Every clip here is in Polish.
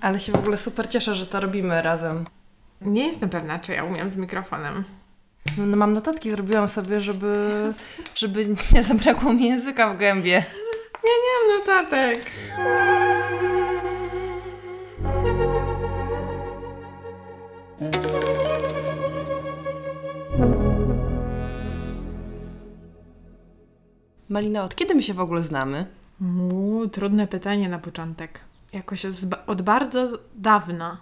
Ale się w ogóle super cieszę, że to robimy razem. Nie jestem pewna, czy ja umiem z mikrofonem. No, mam notatki, zrobiłam sobie, żeby, żeby nie zabrakło mi języka w gębie. Ja nie mam notatek. Malina, od kiedy my się w ogóle znamy? Uuu, trudne pytanie na początek. Jakoś od bardzo dawna.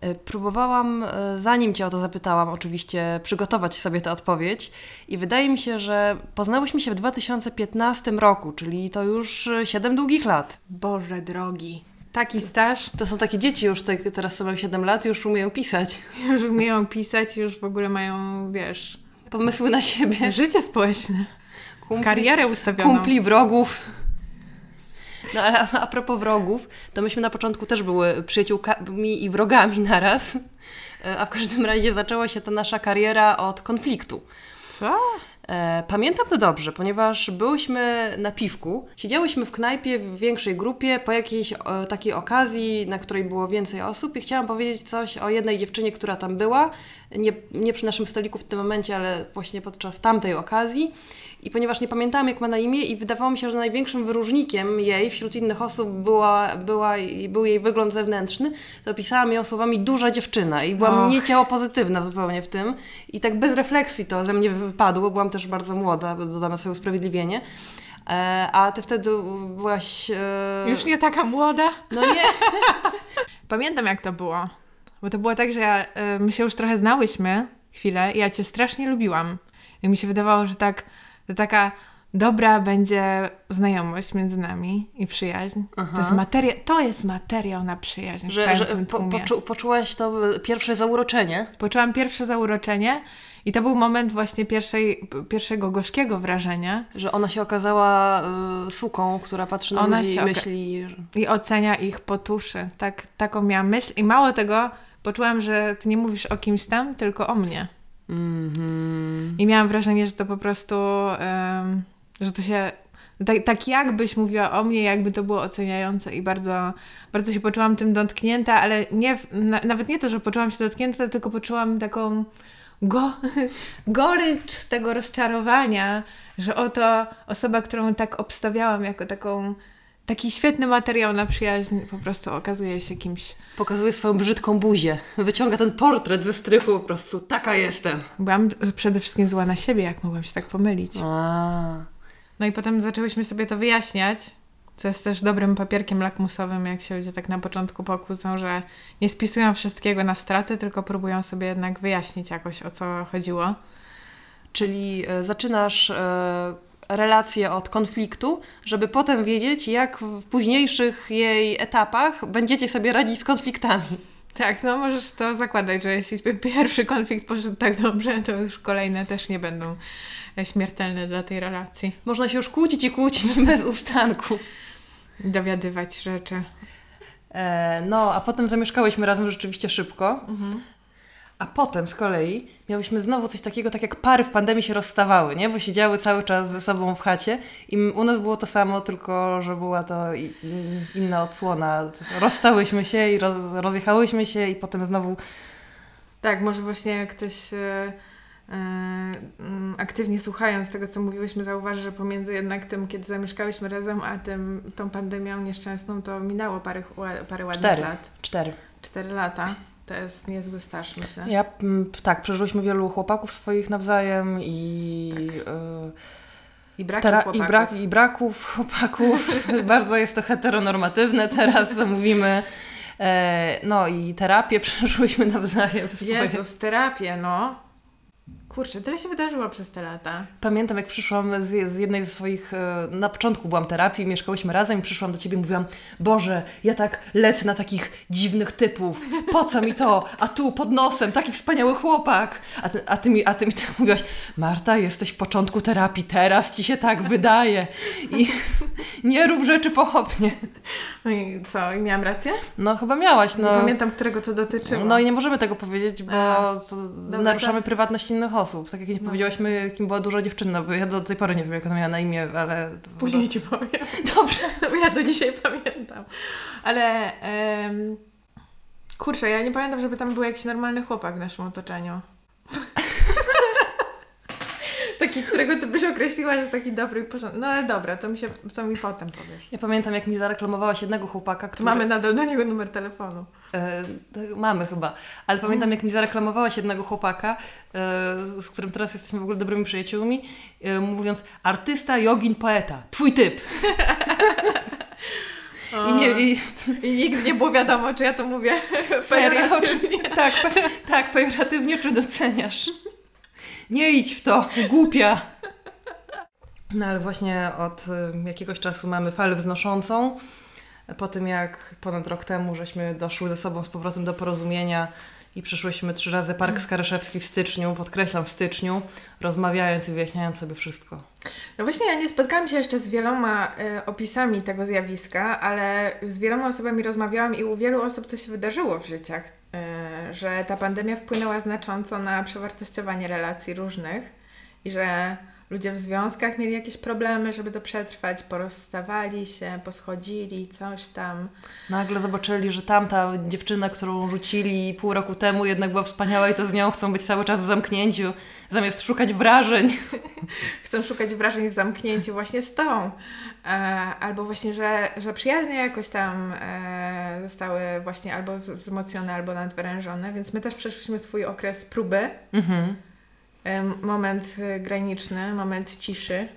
E, Próbowałam, e, zanim Cię o to zapytałam, oczywiście przygotować sobie tę odpowiedź i wydaje mi się, że poznałyśmy się w 2015 roku, czyli to już 7 długich lat. Boże drogi. Taki staż. To są takie dzieci już, te, teraz są mają 7 lat, już umieją pisać. Już umieją pisać, już w ogóle mają, wiesz, Pomysły na siebie. życie społeczne. Kumpli, Karierę ustawioną. kumpli wrogów. No ale a propos wrogów, to myśmy na początku też były przyjaciółkami i wrogami naraz. E, A w każdym razie zaczęła się ta nasza kariera od konfliktu. Co? E, Pamiętam to dobrze, ponieważ byłyśmy na piwku, siedziałyśmy w knajpie w większej grupie po jakiejś e, takiej okazji, na której było więcej osób i chciałam powiedzieć coś o jednej dziewczynie, która tam była, nie, nie przy naszym stoliku w tym momencie, ale właśnie podczas tamtej okazji. I ponieważ nie pamiętałam, jak ma na imię i wydawało mi się, że największym wyróżnikiem jej wśród innych osób była, była, był jej wygląd zewnętrzny, to opisałam ją słowami duża dziewczyna i byłam Och. nie ciało pozytywna zupełnie w tym. I tak bez refleksji to ze mnie wypadło, byłam też bardzo młoda, dodam na swoje usprawiedliwienie. E, a ty wtedy byłaś... E, Już nie taka młoda? No nie, Pamiętam jak to było. Bo to było tak, że ja, y, my się już trochę znałyśmy chwilę i ja Cię strasznie lubiłam. I mi się wydawało, że tak, że taka dobra będzie znajomość między nami i przyjaźń. Aha. To jest, materia, to jest materiał na przyjaźń że, że po, poczu, poczułaś to pierwsze zauroczenie. Poczułam pierwsze zauroczenie i to był moment właśnie pierwszej, pierwszego gorzkiego wrażenia Że ona się okazała y, suką, która patrzy na Ona ludzi i oka- myśli... I ocenia ich po tuszy. Tak, taką miałam myśl i mało tego, poczułam, że Ty nie mówisz o kimś tam, tylko o mnie. Mhm. I miałam wrażenie, że to po prostu, em, że to się, tak, tak jakbyś mówiła o mnie, jakby to było oceniające i bardzo, bardzo się poczułam tym dotknięta, ale nie, na, nawet nie to, że poczułam się dotknięta, tylko poczułam taką go, gorycz tego rozczarowania, że oto osoba, którą tak obstawiałam jako taką, taki świetny materiał na przyjaźń, po prostu okazuje się kimś. Pokazuje swoją brzydką buzię. Wyciąga ten portret ze strychu po prostu. Taka jestem. Byłam przede wszystkim zła na siebie, jak mogłam się tak pomylić. A. No i potem zaczęłyśmy sobie to wyjaśniać, co jest też dobrym papierkiem lakmusowym, jak się ludzie tak na początku pokłócą, że nie spisują wszystkiego na straty, tylko próbują sobie jednak wyjaśnić jakoś, o co chodziło. Czyli e, zaczynasz e, relację od konfliktu, żeby potem wiedzieć, jak w późniejszych jej etapach będziecie sobie radzić z konfliktami. Tak, no możesz to zakładać, że jeśli pierwszy konflikt poszedł tak dobrze, to już kolejne też nie będą e, śmiertelne dla tej relacji. Można się już kłócić i kłócić bez ustanku. Dowiadywać rzeczy. E, no, a potem zamieszkałyśmy razem rzeczywiście szybko. A potem z kolei miałyśmy znowu coś takiego, tak jak pary w pandemii się rozstawały, nie? Bo siedziały cały czas ze sobą w chacie i u nas było to samo, tylko że była to inna odsłona. Rozstałyśmy się i roz, rozjechałyśmy się i potem znowu Tak, może właśnie jak ktoś mm, aktywnie słuchając tego, co mówiłyśmy, zauważy, że pomiędzy jednak tym, kiedy zamieszkałyśmy razem, a tym, tą pandemią nieszczęsną, to minęło parę, parę ładnych cztery. lat. Cztery. Cztery lata. To jest niezły staż, myślę. Ja, m, tak, przeżyłyśmy wielu chłopaków swoich nawzajem i... e, I brak Tera- i, brak, I braków chłopaków. Bardzo jest to heteronormatywne teraz, co mówimy. E, no i terapię przeszłyśmy nawzajem. swoje. Jezus, terapię, no. Kurczę, tyle się wydarzyło przez te lata. Pamiętam, jak przyszłam z, z jednej ze swoich, e, na początku byłam terapii, mieszkałyśmy razem i przyszłam do Ciebie i mówiłam, Boże, ja tak lecę na takich dziwnych typów, po co mi to? A tu pod nosem, taki wspaniały chłopak. A ty, a ty, mi, a ty mi tak mówiłaś, Marta, jesteś w początku terapii, teraz Ci się tak wydaje. I nie rób rzeczy pochopnie. No i co, i miałam rację? No chyba miałaś, Nie no. pamiętam, którego to dotyczyło. No i nie możemy tego powiedzieć, bo A, naruszamy prywatność innych osób. Tak jak nie No powiedziałyśmy, kim była duża dziewczyna, bo ja do tej pory nie wiem, jak ona miała na imię, ale... Później ci powiem. Dobrze. No, ja do dzisiaj pamiętam. Ale em, Kurczę, ja nie pamiętam, żeby tam był jakiś normalny chłopak w naszym otoczeniu. taki, którego ty byś określiła, że taki dobry i porządny. No ale dobra, to mi, się, to mi potem powiesz. Ja pamiętam, jak mi zareklamowałaś jednego chłopaka, który... mamy nadal do niego numer telefonu. E, tak, mamy chyba, ale pamiętam jak mi zareklamowałaś jednego chłopaka, e, z którym teraz jesteśmy w ogóle dobrymi przyjaciółmi, e, mówiąc artysta, jogin, poeta, twój typ. I nie, i, I nigdy nie było wiadomo, czy ja to mówię Serio? pejoratywnie. tak, pe, tak, pejoratywnie czy doceniasz? Nie idź w to, głupia. No ale właśnie od y, jakiegoś czasu mamy falę wznoszącą. Po tym jak ponad rok temu żeśmy doszły ze sobą z powrotem do porozumienia i przeszłyśmy trzy razy Park Skaryszewski w styczniu, podkreślam w styczniu, rozmawiając i wyjaśniając sobie wszystko. No właśnie, ja nie spotkałam się jeszcze z wieloma y, opisami tego zjawiska, ale z wieloma osobami rozmawiałam i u wielu osób to się wydarzyło w życiach, y, że ta pandemia wpłynęła znacząco na przewartościowanie relacji różnych i że ludzie w związkach mieli jakieś problemy, żeby to przetrwać, porozstawali się, poschodzili, coś tam. Nagle zobaczyli, że tamta dziewczyna, którą rzucili pół roku temu, jednak była wspaniała i to z nią chcą być cały czas w zamknięciu, zamiast szukać wrażeń. Chcą szukać wrażeń w zamknięciu właśnie z tą. E, albo właśnie, że, że przyjaźnie jakoś tam e, zostały właśnie albo wzmocnione, albo nadwyrężone, więc my też przeszliśmy swój okres próby. Mhm. Moment e, graniczny, moment ciszy,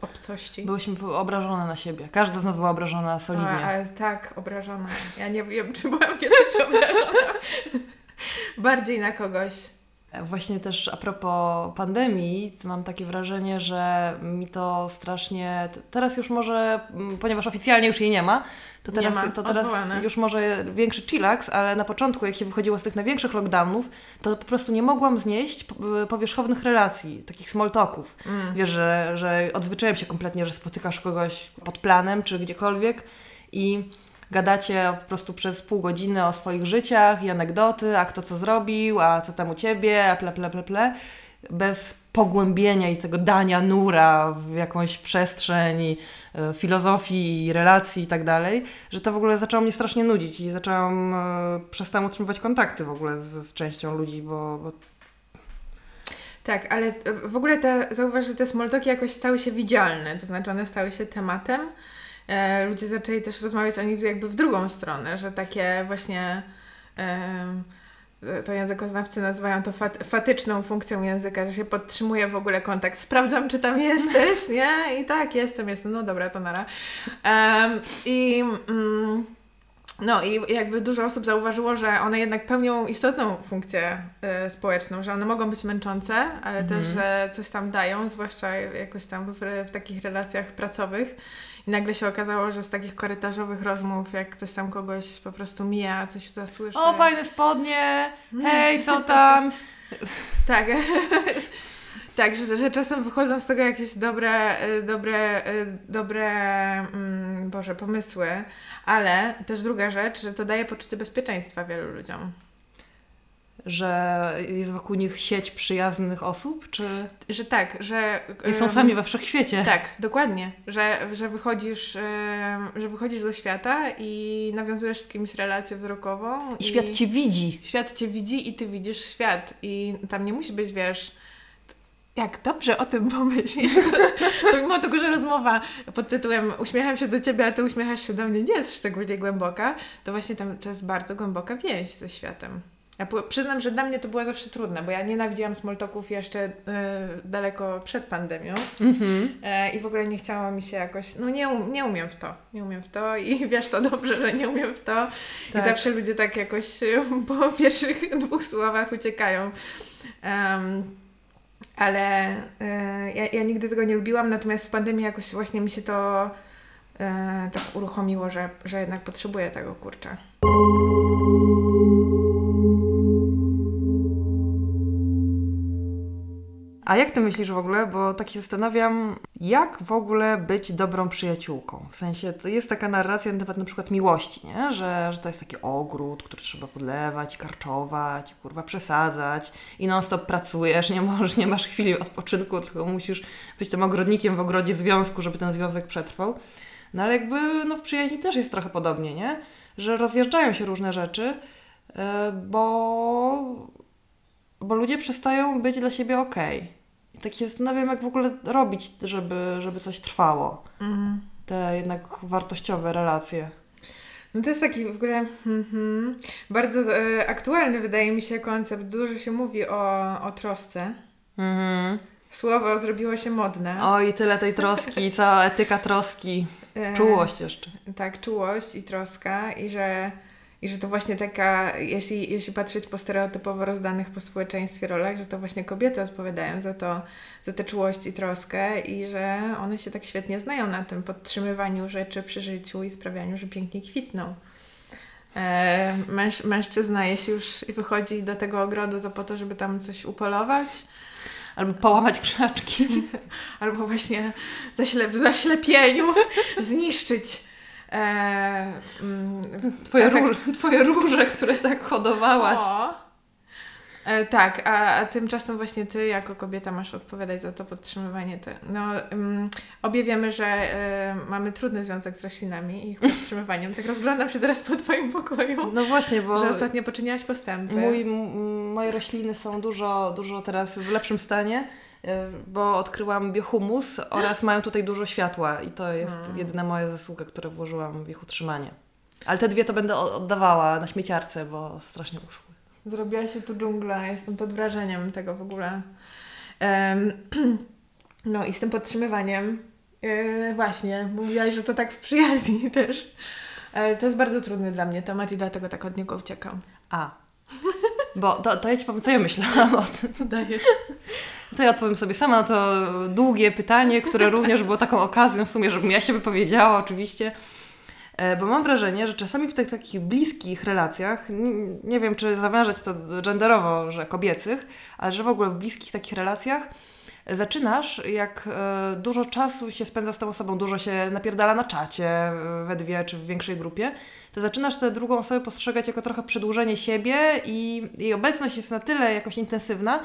obcości. Byłyśmy obrażone na siebie. Każda z nas była obrażona solidnie. A, ale tak, obrażona. Ja nie wiem, czy byłam kiedyś obrażona. Bardziej na kogoś. Właśnie też a propos pandemii, mam takie wrażenie, że mi to strasznie. Teraz już może, ponieważ oficjalnie już jej nie ma, to teraz, ma, to teraz odwołane. już może większy chillax, ale na początku, jak się wychodziło z tych największych lockdownów, to po prostu nie mogłam znieść p- powierzchownych relacji, takich small talków. Mm. Wiesz, że, że odzwyczaiłem się kompletnie, że spotykasz kogoś pod planem czy gdziekolwiek i gadacie po prostu przez pół godziny o swoich życiach i anegdoty, a kto co zrobił, a co tam u ciebie, a ple, ple, ple, ple, bez pogłębienia i tego dania nura w jakąś przestrzeń i, e, filozofii, relacji i tak dalej, że to w ogóle zaczęło mnie strasznie nudzić i zaczęłam, e, przestałam utrzymywać kontakty w ogóle z, z częścią ludzi, bo, bo Tak, ale e, w ogóle te, zauważ, że te smoltoki jakoś stały się widzialne, to znaczy one stały się tematem. E, ludzie zaczęli też rozmawiać o nich jakby w drugą stronę, że takie właśnie em, to językoznawcy nazywają to fat, fatyczną funkcją języka, że się podtrzymuje w ogóle kontakt. Sprawdzam, czy tam jesteś, nie? I tak, jestem, jestem. No dobra, to nara. Em, I... Mm, no i jakby dużo osób zauważyło, że one jednak pełnią istotną funkcję y, społeczną, że one mogą być męczące, ale Mhm. też, że coś tam dają, zwłaszcza jakoś tam w, w takich relacjach pracowych. I nagle się okazało, że z takich korytarzowych rozmów, jak ktoś tam kogoś po prostu mija, coś zasłyszy. o fajne spodnie, hej, co tam? Tak. tak, że, że czasem wychodzą z tego jakieś dobre, y, dobre, y, dobre, mm, Boże, pomysły, ale też druga rzecz, że to daje poczucie bezpieczeństwa wielu ludziom. Że jest wokół nich sieć przyjaznych osób, czy Że tak, że... nie są sami we wszechświecie? Tak, dokładnie. Że, że, wychodzisz, że wychodzisz do świata i nawiązujesz z kimś relację wzrokową. I świat Cię widzi. Świat Cię widzi i Ty widzisz świat. I tam nie musi być, wiesz... Jak dobrze o tym pomyślisz, to mimo tego, że rozmowa pod tytułem Uśmiecham się do Ciebie, a Ty uśmiechasz się do mnie nie jest szczególnie głęboka, to właśnie tam to jest bardzo głęboka więź ze światem. Ja przyznam, że dla mnie to było zawsze trudne, bo ja nienawidziłam smoltoków jeszcze y, daleko przed pandemią. Mhm. E, I w ogóle nie chciało mi się jakoś, no nie, um, nie umiem w to, nie umiem w to i wiesz to dobrze, że nie umiem w to. Tak. I zawsze ludzie tak jakoś po pierwszych dwóch słowach uciekają. Em, ale e, ja, ja nigdy tego nie lubiłam, natomiast w pandemii jakoś właśnie mi się to tak uruchomiło, że, że jednak potrzebuję tego kurczę. A jak ty myślisz w ogóle, bo tak się zastanawiam, jak w ogóle być dobrą przyjaciółką? W sensie, to jest taka narracja na temat na przykład miłości, nie? Że, że to jest taki ogród, który trzeba podlewać, karczować, kurwa przesadzać i non stop pracujesz, nie możesz, nie masz chwili odpoczynku, tylko musisz być tym ogrodnikiem w ogrodzie związku, żeby ten związek przetrwał. No ale jakby no, w przyjaźni też jest trochę podobnie, nie? Że rozjeżdżają się różne rzeczy, e, bo, bo ludzie przestają być dla siebie okej. I tak się zastanawiam, jak w ogóle robić, żeby, żeby coś trwało. Mhm. Te jednak wartościowe relacje. No to jest taki w ogóle mhm, bardzo e, aktualny, wydaje mi się, koncept. Dużo się mówi o, o trosce. Mhm. Słowo zrobiło się modne. Oj, tyle tej troski, cała etyka troski. E, Czułość jeszcze. Tak, czułość i troska i że, i że to właśnie taka, jeśli, jeśli patrzeć po stereotypowo rozdanych po społeczeństwie rolach, że to właśnie kobiety odpowiadają za to, za tę czułość i troskę i że one się tak świetnie znają na tym podtrzymywaniu rzeczy przy życiu i sprawianiu, że pięknie kwitną. E, męż, mężczyzna, jeśli już wychodzi do tego ogrodu, to po to, żeby tam coś upolować, Albo połamać krzaczki. albo właśnie zaśle, w zaślepieniu zniszczyć e, mm, Twoje, efekt- róż, twoje róże, które tak hodowałaś. O. E, tak, a, a tymczasem właśnie ty jako kobieta masz odpowiadać za to podtrzymywanie. Te, no, ym, obie wiemy, że e, mamy trudny związek z roślinami i ich podtrzymywaniem. Tak rozglądam się teraz po twoim pokoju, No właśnie, bo że ostatnio poczyniłaś postępy. mój, moje rośliny są dużo, dużo teraz w lepszym stanie, bo odkryłam biohumus oraz mają tutaj dużo światła i to jest Hmm. jedyna moja zasługa, którą włożyłam w ich utrzymanie. Ale te dwie to będę oddawała na śmieciarce, bo strasznie uschły. Zrobiła się tu dżungla, jestem pod wrażeniem tego w ogóle. No i z tym podtrzymywaniem, e, właśnie, mówiłaś, że to tak w przyjaźni też. E, to jest bardzo trudny dla mnie temat i dlatego tak od niego uciekam. A. Bo to, to ja Ci powiem, co ja myślałam o tym. Dajesz. To ja odpowiem sobie sama na to długie pytanie, które również było taką okazją w sumie, żebym ja się wypowiedziała oczywiście. E, Bo mam wrażenie, że czasami w tych takich bliskich relacjach, nie wiem czy zawężać to genderowo, że kobiecych, ale że w ogóle w bliskich takich relacjach zaczynasz, jak e, dużo czasu się spędza z tą osobą, dużo się napierdala na czacie e, we dwie czy w większej grupie, to zaczynasz tę drugą osobę postrzegać jako trochę przedłużenie siebie i jej obecność jest na tyle jakoś intensywna,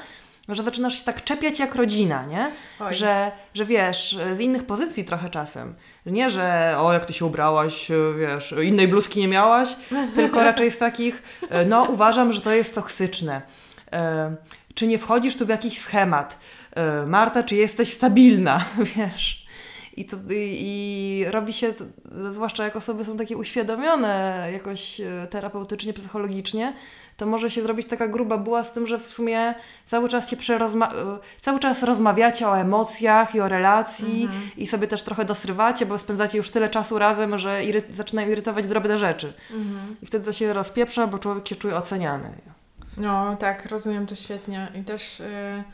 że zaczynasz się tak czepiać jak rodzina, nie? Oj. Że, że wiesz, z innych pozycji trochę czasem. Nie, że o, jak ty się ubrałaś, wiesz, innej bluzki nie miałaś, tylko raczej z takich, e, no uważam, że to jest toksyczne. E, Czy nie wchodzisz tu w jakiś schemat? E, Marta, czy jesteś stabilna? Wiesz. I, to, i, I robi się, to, zwłaszcza jak osoby są takie uświadomione jakoś e, terapeutycznie, psychologicznie, to może się zrobić taka gruba buła z tym, że w sumie cały czas się przerozma- e, cały czas rozmawiacie o emocjach i o relacji i sobie też trochę dosrywacie, bo spędzacie już tyle czasu razem, że iry- zaczynają irytować drobne rzeczy. I wtedy to się rozpieprza, bo człowiek się czuje oceniany. No tak, rozumiem to świetnie i też y,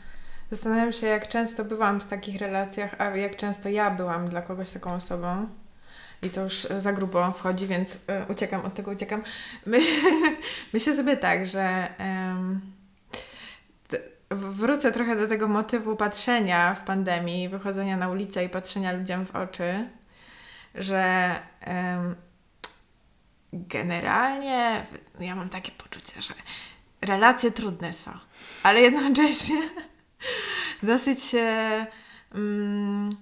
zastanawiam się, jak często byłam w takich relacjach, a jak często ja byłam dla kogoś taką osobą. I to już y, za grubo wchodzi, więc y, uciekam od tego, uciekam. Myślę, myślę sobie tak, że t- wrócę trochę do tego motywu patrzenia w pandemii, wychodzenia na ulicę i patrzenia ludziom w oczy, że em, generalnie ja mam takie poczucie, że relacje trudne są, ale jednocześnie dosyć e, mm,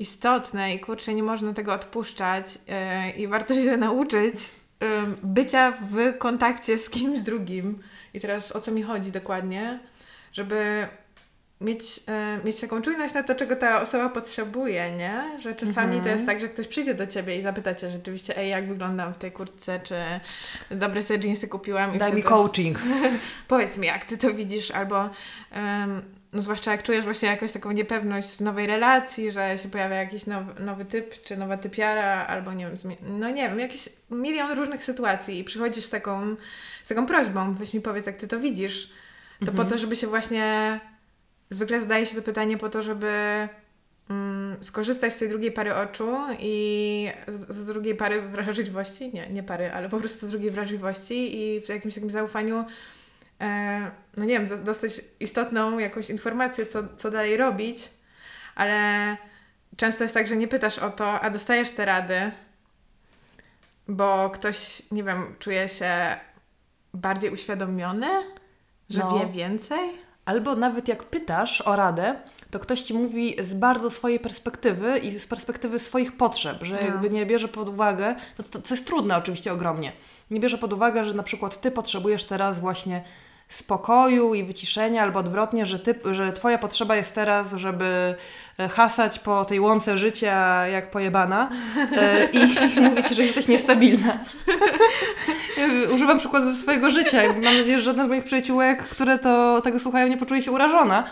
istotne i kurczę, nie można tego odpuszczać e, i warto się nauczyć e, bycia w kontakcie z kimś drugim. I teraz o co mi chodzi dokładnie? Żeby mieć, e, mieć taką czujność na to, czego ta osoba potrzebuje, nie? Że czasami Mhm. to jest tak, że ktoś przyjdzie do ciebie i zapyta cię rzeczywiście, ej, jak wyglądam w tej kurtce, czy dobre sobie jeansy kupiłam. I Daj mi wtedy- coaching. Powiedz mi, jak ty to widzisz, albo em, no zwłaszcza jak czujesz właśnie jakąś taką niepewność w nowej relacji, że się pojawia jakiś nowy, nowy typ, czy nowa typiara, albo nie wiem, no nie wiem, jakiś milion różnych sytuacji i przychodzisz z taką, z taką prośbą, weź mi powiedz, jak ty to widzisz, to po to, żeby się właśnie, zwykle zadaje się to pytanie po to, żeby mm, skorzystać z tej drugiej pary oczu i z, z drugiej pary wrażliwości, nie, nie pary, ale po prostu z drugiej wrażliwości i w jakimś takim zaufaniu no nie wiem, do, dostać istotną jakąś informację, co, co dalej robić, ale często jest tak, że nie pytasz o to, a dostajesz te rady, bo ktoś, nie wiem, czuje się bardziej uświadomiony, że No. wie więcej. Albo nawet jak pytasz o radę, to ktoś ci mówi z bardzo swojej perspektywy i z perspektywy swoich potrzeb, że No. jakby nie bierze pod uwagę, no to, co jest trudne oczywiście ogromnie, nie bierze pod uwagę, że na przykład ty potrzebujesz teraz właśnie spokoju i wyciszenia, albo odwrotnie, że, ty, że twoja potrzeba jest teraz, żeby e, hasać po tej łące życia jak pojebana e, i, i mówić, że jesteś niestabilna. Używam przykładu ze swojego życia mam nadzieję, że żadna z moich przyjaciółek, które to tego słuchają, nie poczuje się urażona,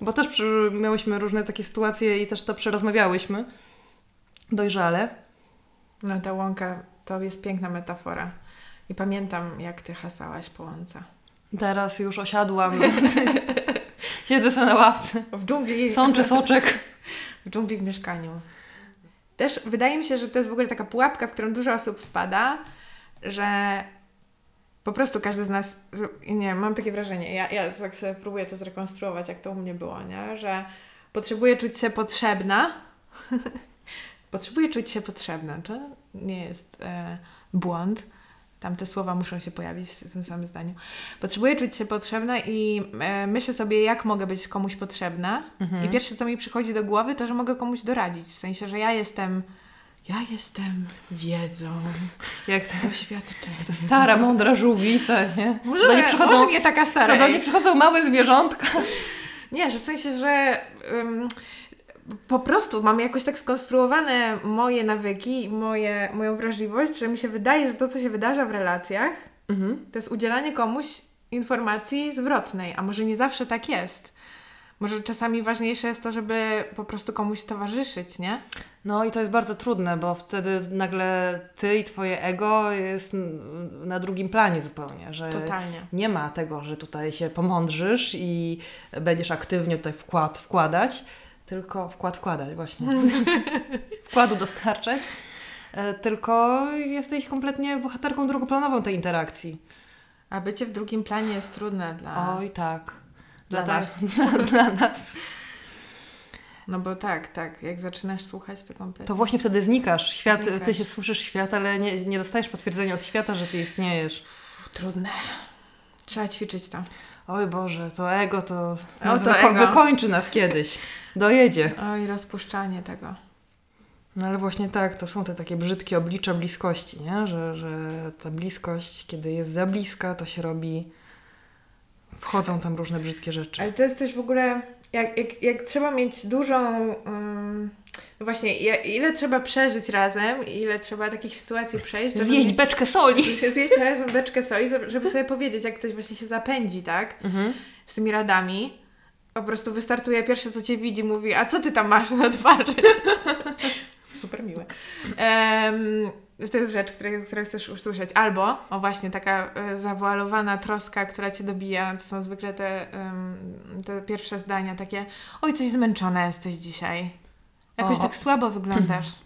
bo też miałyśmy różne takie sytuacje i też to przerozmawiałyśmy dojrzale. No ta łąka to jest piękna metafora. I pamiętam, jak ty hasałaś po łące. Teraz już osiadłam, siedzę sobie na ławce, W dżungli. sączę soczek. w dżungli w mieszkaniu. Też wydaje mi się, że to jest w ogóle taka pułapka, w którą dużo osób wpada, że po prostu każdy z nas, nie wiem, mam takie wrażenie, ja, ja tak sobie próbuję to zrekonstruować, jak to u mnie było, nie? że potrzebuję czuć się potrzebna. potrzebuję czuć się potrzebna. To nie jest e, błąd. Tam te słowa muszą się pojawić w tym samym zdaniu. Potrzebuję czuć się potrzebna i e, myślę sobie, jak mogę być komuś potrzebna. I pierwsze, co mi przychodzi do głowy, to, że mogę komuś doradzić. W sensie, że ja jestem. Ja jestem wiedzą, Jak to, doświadczeniem. stara, mądra żółwica, nie? Może, do nie, przychodzą, może nie taka stara. co do ej. niej przychodzą małe zwierzątka. Nie, że w sensie, że ym, po prostu mam jakoś tak skonstruowane moje nawyki moje, moją wrażliwość, że mi się wydaje, że to, co się wydarza w relacjach, Mhm. to jest udzielanie komuś informacji zwrotnej, a może nie zawsze tak jest. Może czasami ważniejsze jest to, żeby po prostu komuś towarzyszyć, nie? No i to jest bardzo trudne, bo wtedy nagle ty i twoje ego jest na drugim planie zupełnie, że Totalnie. nie ma tego, że tutaj się pomądrzysz i będziesz aktywnie tutaj wkład wkładać, tylko wkład wkładać właśnie. Wkładu dostarczać. E, Tylko jesteś kompletnie bohaterką drugoplanową tej interakcji. A bycie w drugim planie jest trudne dla... Oj tak. Dla Dlatego- nas. Dla nas. No bo tak, tak. Jak zaczynasz słuchać, to kompletnie... To właśnie wtedy znikasz. Świat, Znikasz. ty się słyszysz świat, ale nie, nie dostajesz potwierdzenia od świata, że ty istniejesz. Trudne. Trzeba ćwiczyć to. Oj Boże, to ego to, O, to wyko- ego. wykończy nas kiedyś. Dojedzie. Oj, rozpuszczanie tego. No ale właśnie tak, to są te takie brzydkie oblicza bliskości, nie? Że, że ta bliskość, kiedy jest za bliska, to się robi... Wchodzą tam różne brzydkie rzeczy. Ale to jest też w ogóle, jak, jak, jak trzeba mieć dużą, um, właśnie, ile trzeba przeżyć razem, ile trzeba takich sytuacji przejść, żeby Zjeść mieć, beczkę soli! zjeść razem beczkę soli, żeby sobie powiedzieć, jak ktoś właśnie się zapędzi, tak, Mhm. z tymi radami. Po prostu wystartuje pierwsze, co cię widzi, mówi, a co ty tam masz na twarzy? Super miłe. Em, to jest rzecz, której, której chcesz usłyszeć. Albo, o właśnie, taka e, zawoalowana troska, która cię dobija. To są zwykle te, te pierwsze zdania takie oj, coś zmęczona jesteś dzisiaj. Jakoś O. tak słabo wyglądasz.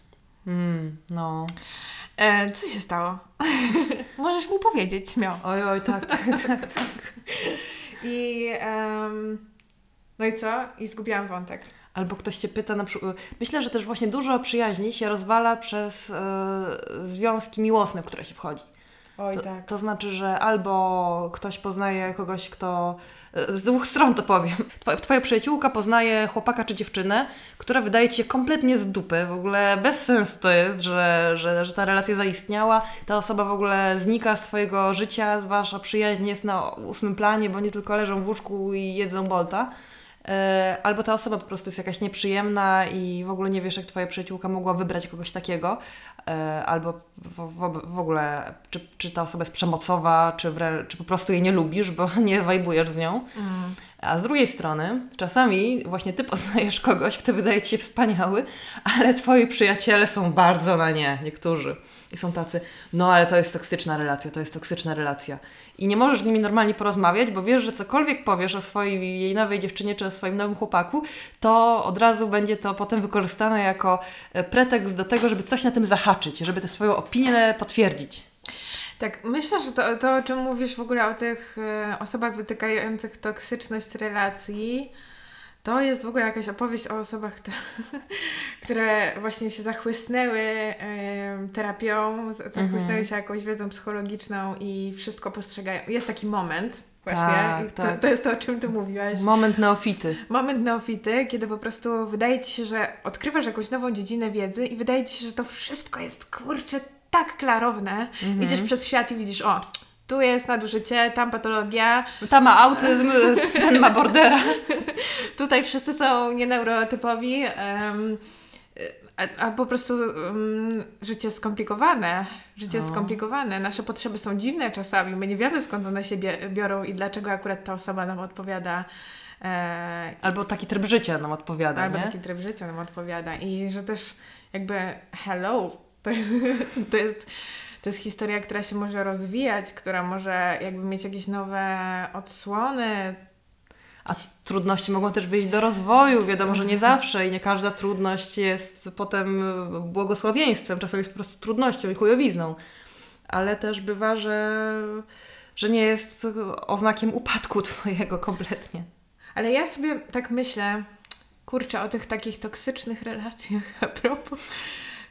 Mm, no. E, co się stało? Możesz mi powiedzieć, śmiało. Oj, oj, tak, tak, tak. tak. I em, no i co? I zgubiłam wątek. Albo ktoś cię pyta na przykład. Myślę, że też właśnie dużo przyjaźni się rozwala przez e, związki miłosne, w które się wchodzi. Oj, To, tak. to znaczy, że albo ktoś poznaje kogoś, kto. e, Z dwóch stron to powiem. Twoja, twoja przyjaciółka poznaje chłopaka czy dziewczynę, która wydaje ci się kompletnie z dupy. W ogóle bez sensu to jest, że, że, że ta relacja zaistniała. Ta osoba w ogóle znika z twojego życia, wasza przyjaźń jest na ósmym planie, bo nie tylko leżą w łóżku i jedzą bolta. E, Albo ta osoba po prostu jest jakaś nieprzyjemna i w ogóle nie wiesz, jak twoja przyjaciółka mogła wybrać kogoś takiego. E, Albo w, ogóle, czy, czy ta osoba jest przemocowa, czy, czy po prostu jej nie lubisz, bo nie wajbujesz z nią. Mm. A z drugiej strony, czasami właśnie ty poznajesz kogoś, kto wydaje ci się wspaniały, ale twoi przyjaciele są bardzo na nie, niektórzy. I są tacy, no ale to jest toksyczna relacja, to jest toksyczna relacja. I nie możesz z nimi normalnie porozmawiać, bo wiesz, że cokolwiek powiesz o swojej jej nowej dziewczynie czy o swoim nowym chłopaku, to od razu będzie to potem wykorzystane jako e, pretekst do tego, żeby coś na tym zahaczyć, żeby tę swoją opinię potwierdzić. Tak, myślę, że to, to o czym mówisz w ogóle o tych e, osobach wytykających toksyczność relacji, to jest w ogóle jakaś opowieść o osobach, które, które właśnie się zachłysnęły e, terapią, zachłysnęły Mhm. się jakąś wiedzą psychologiczną i wszystko postrzegają. Jest taki moment, Właśnie. Tak, to, tak. to jest to, o czym ty mówiłaś. Moment neofity. Moment neofity, kiedy po prostu wydaje ci się, że odkrywasz jakąś nową dziedzinę wiedzy i wydaje ci się, że to wszystko jest kurczę tak klarowne. Mhm. Idziesz przez świat i widzisz, o, tu jest nadużycie, tam patologia, Ta ma autyzm, ten ma bordera. tutaj wszyscy są nieneurotypowi. em, a, a po prostu um, życie skomplikowane. Życie jest No. skomplikowane. Nasze potrzeby są dziwne czasami. My nie wiemy skąd one się biorą i dlaczego akurat ta osoba nam odpowiada. E, Albo taki tryb życia nam odpowiada, albo nie? taki tryb życia nam odpowiada. I że też jakby hello, to jest, to jest, to jest historia, która się może rozwijać, która może jakby mieć jakieś nowe odsłony. A trudności mogą też wyjść do rozwoju. Wiadomo, że nie zawsze i nie każda trudność jest potem błogosławieństwem. Czasem jest po prostu trudnością i chujowizną. Ale też bywa, że, że nie jest oznakiem upadku twojego kompletnie. Ale ja sobie tak myślę, kurczę, o tych takich toksycznych relacjach a propos,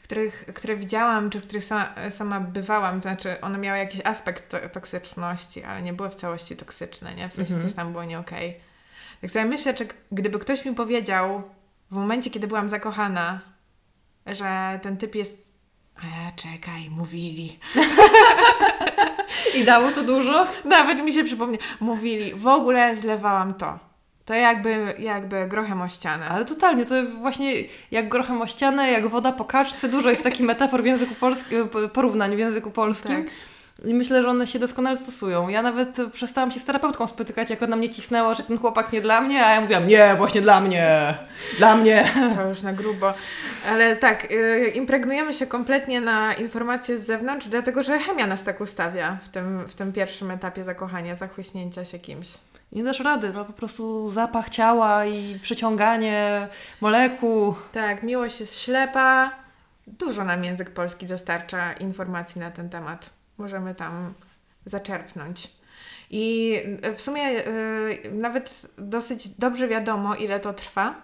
których, które widziałam, czy w których sama, sama bywałam, to znaczy one miały jakiś aspekt to, toksyczności, ale nie były w całości toksyczne, nie? W sensie Mhm. coś tam było nie okej. Tak sobie myślę, czy gdyby ktoś mi powiedział w momencie, kiedy byłam zakochana, że ten typ jest... A czekaj, mówili. I dało to dużo? Nawet mi się przypomnie. Mówili, w ogóle zlewałam to. To jakby, jakby grochem o ścianę. Ale totalnie, to właśnie jak grochem o ścianę, jak woda po kaczce, dużo jest takich metafor w języku polskim, porównań w języku polskim. Tak. I myślę, że one się doskonale stosują. Ja nawet przestałam się z terapeutką spotykać, jak ona mnie cisnęła, że ten chłopak nie dla mnie, a ja mówiłam, nie, właśnie dla mnie, dla mnie. To już na grubo. Ale tak, y, impregnujemy się kompletnie na informacje z zewnątrz, dlatego że chemia nas tak ustawia w tym, w tym pierwszym etapie zakochania, zachłyśnięcia się kimś. Nie dasz rady, to po prostu zapach ciała i przyciąganie molekuł. Tak, miłość jest ślepa. Dużo nam język polski dostarcza informacji na ten temat. Możemy tam zaczerpnąć. I w sumie y, nawet dosyć dobrze wiadomo, ile to trwa.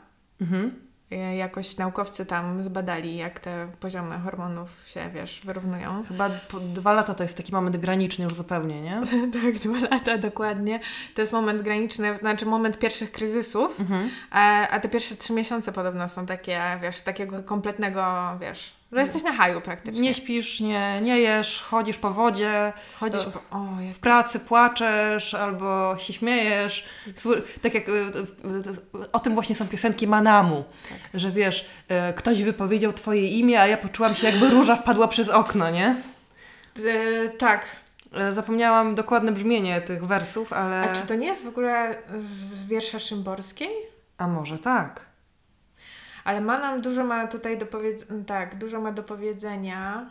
Mhm. Y, Jakoś naukowcy tam zbadali, jak te poziomy hormonów się, wiesz, wyrównują. Chyba po dwa lata to jest taki moment graniczny już zupełnie, nie? tak, dwa lata dokładnie. To jest moment graniczny, znaczy moment pierwszych kryzysów, Mhm. a, a te pierwsze trzy miesiące podobno są takie, wiesz, takiego kompletnego, wiesz, że jesteś na haju praktycznie. Nie śpisz, nie, nie jesz, chodzisz po wodzie, Chodzisz po... O, jak... w pracy płaczesz albo się śmiejesz. Tak jak y, y, o tym właśnie są piosenki Manamu, że wiesz, y, ktoś wypowiedział twoje imię, a ja poczułam się jakby róża wpadła przez okno, nie? E, tak. Y, Zapomniałam dokładne brzmienie tych wersów, ale... A czy to nie jest w ogóle z, z wiersza Szymborskiej? A może tak. Ale ma nam dużo ma tutaj do powiedzenia, tak, dużo ma do powiedzenia.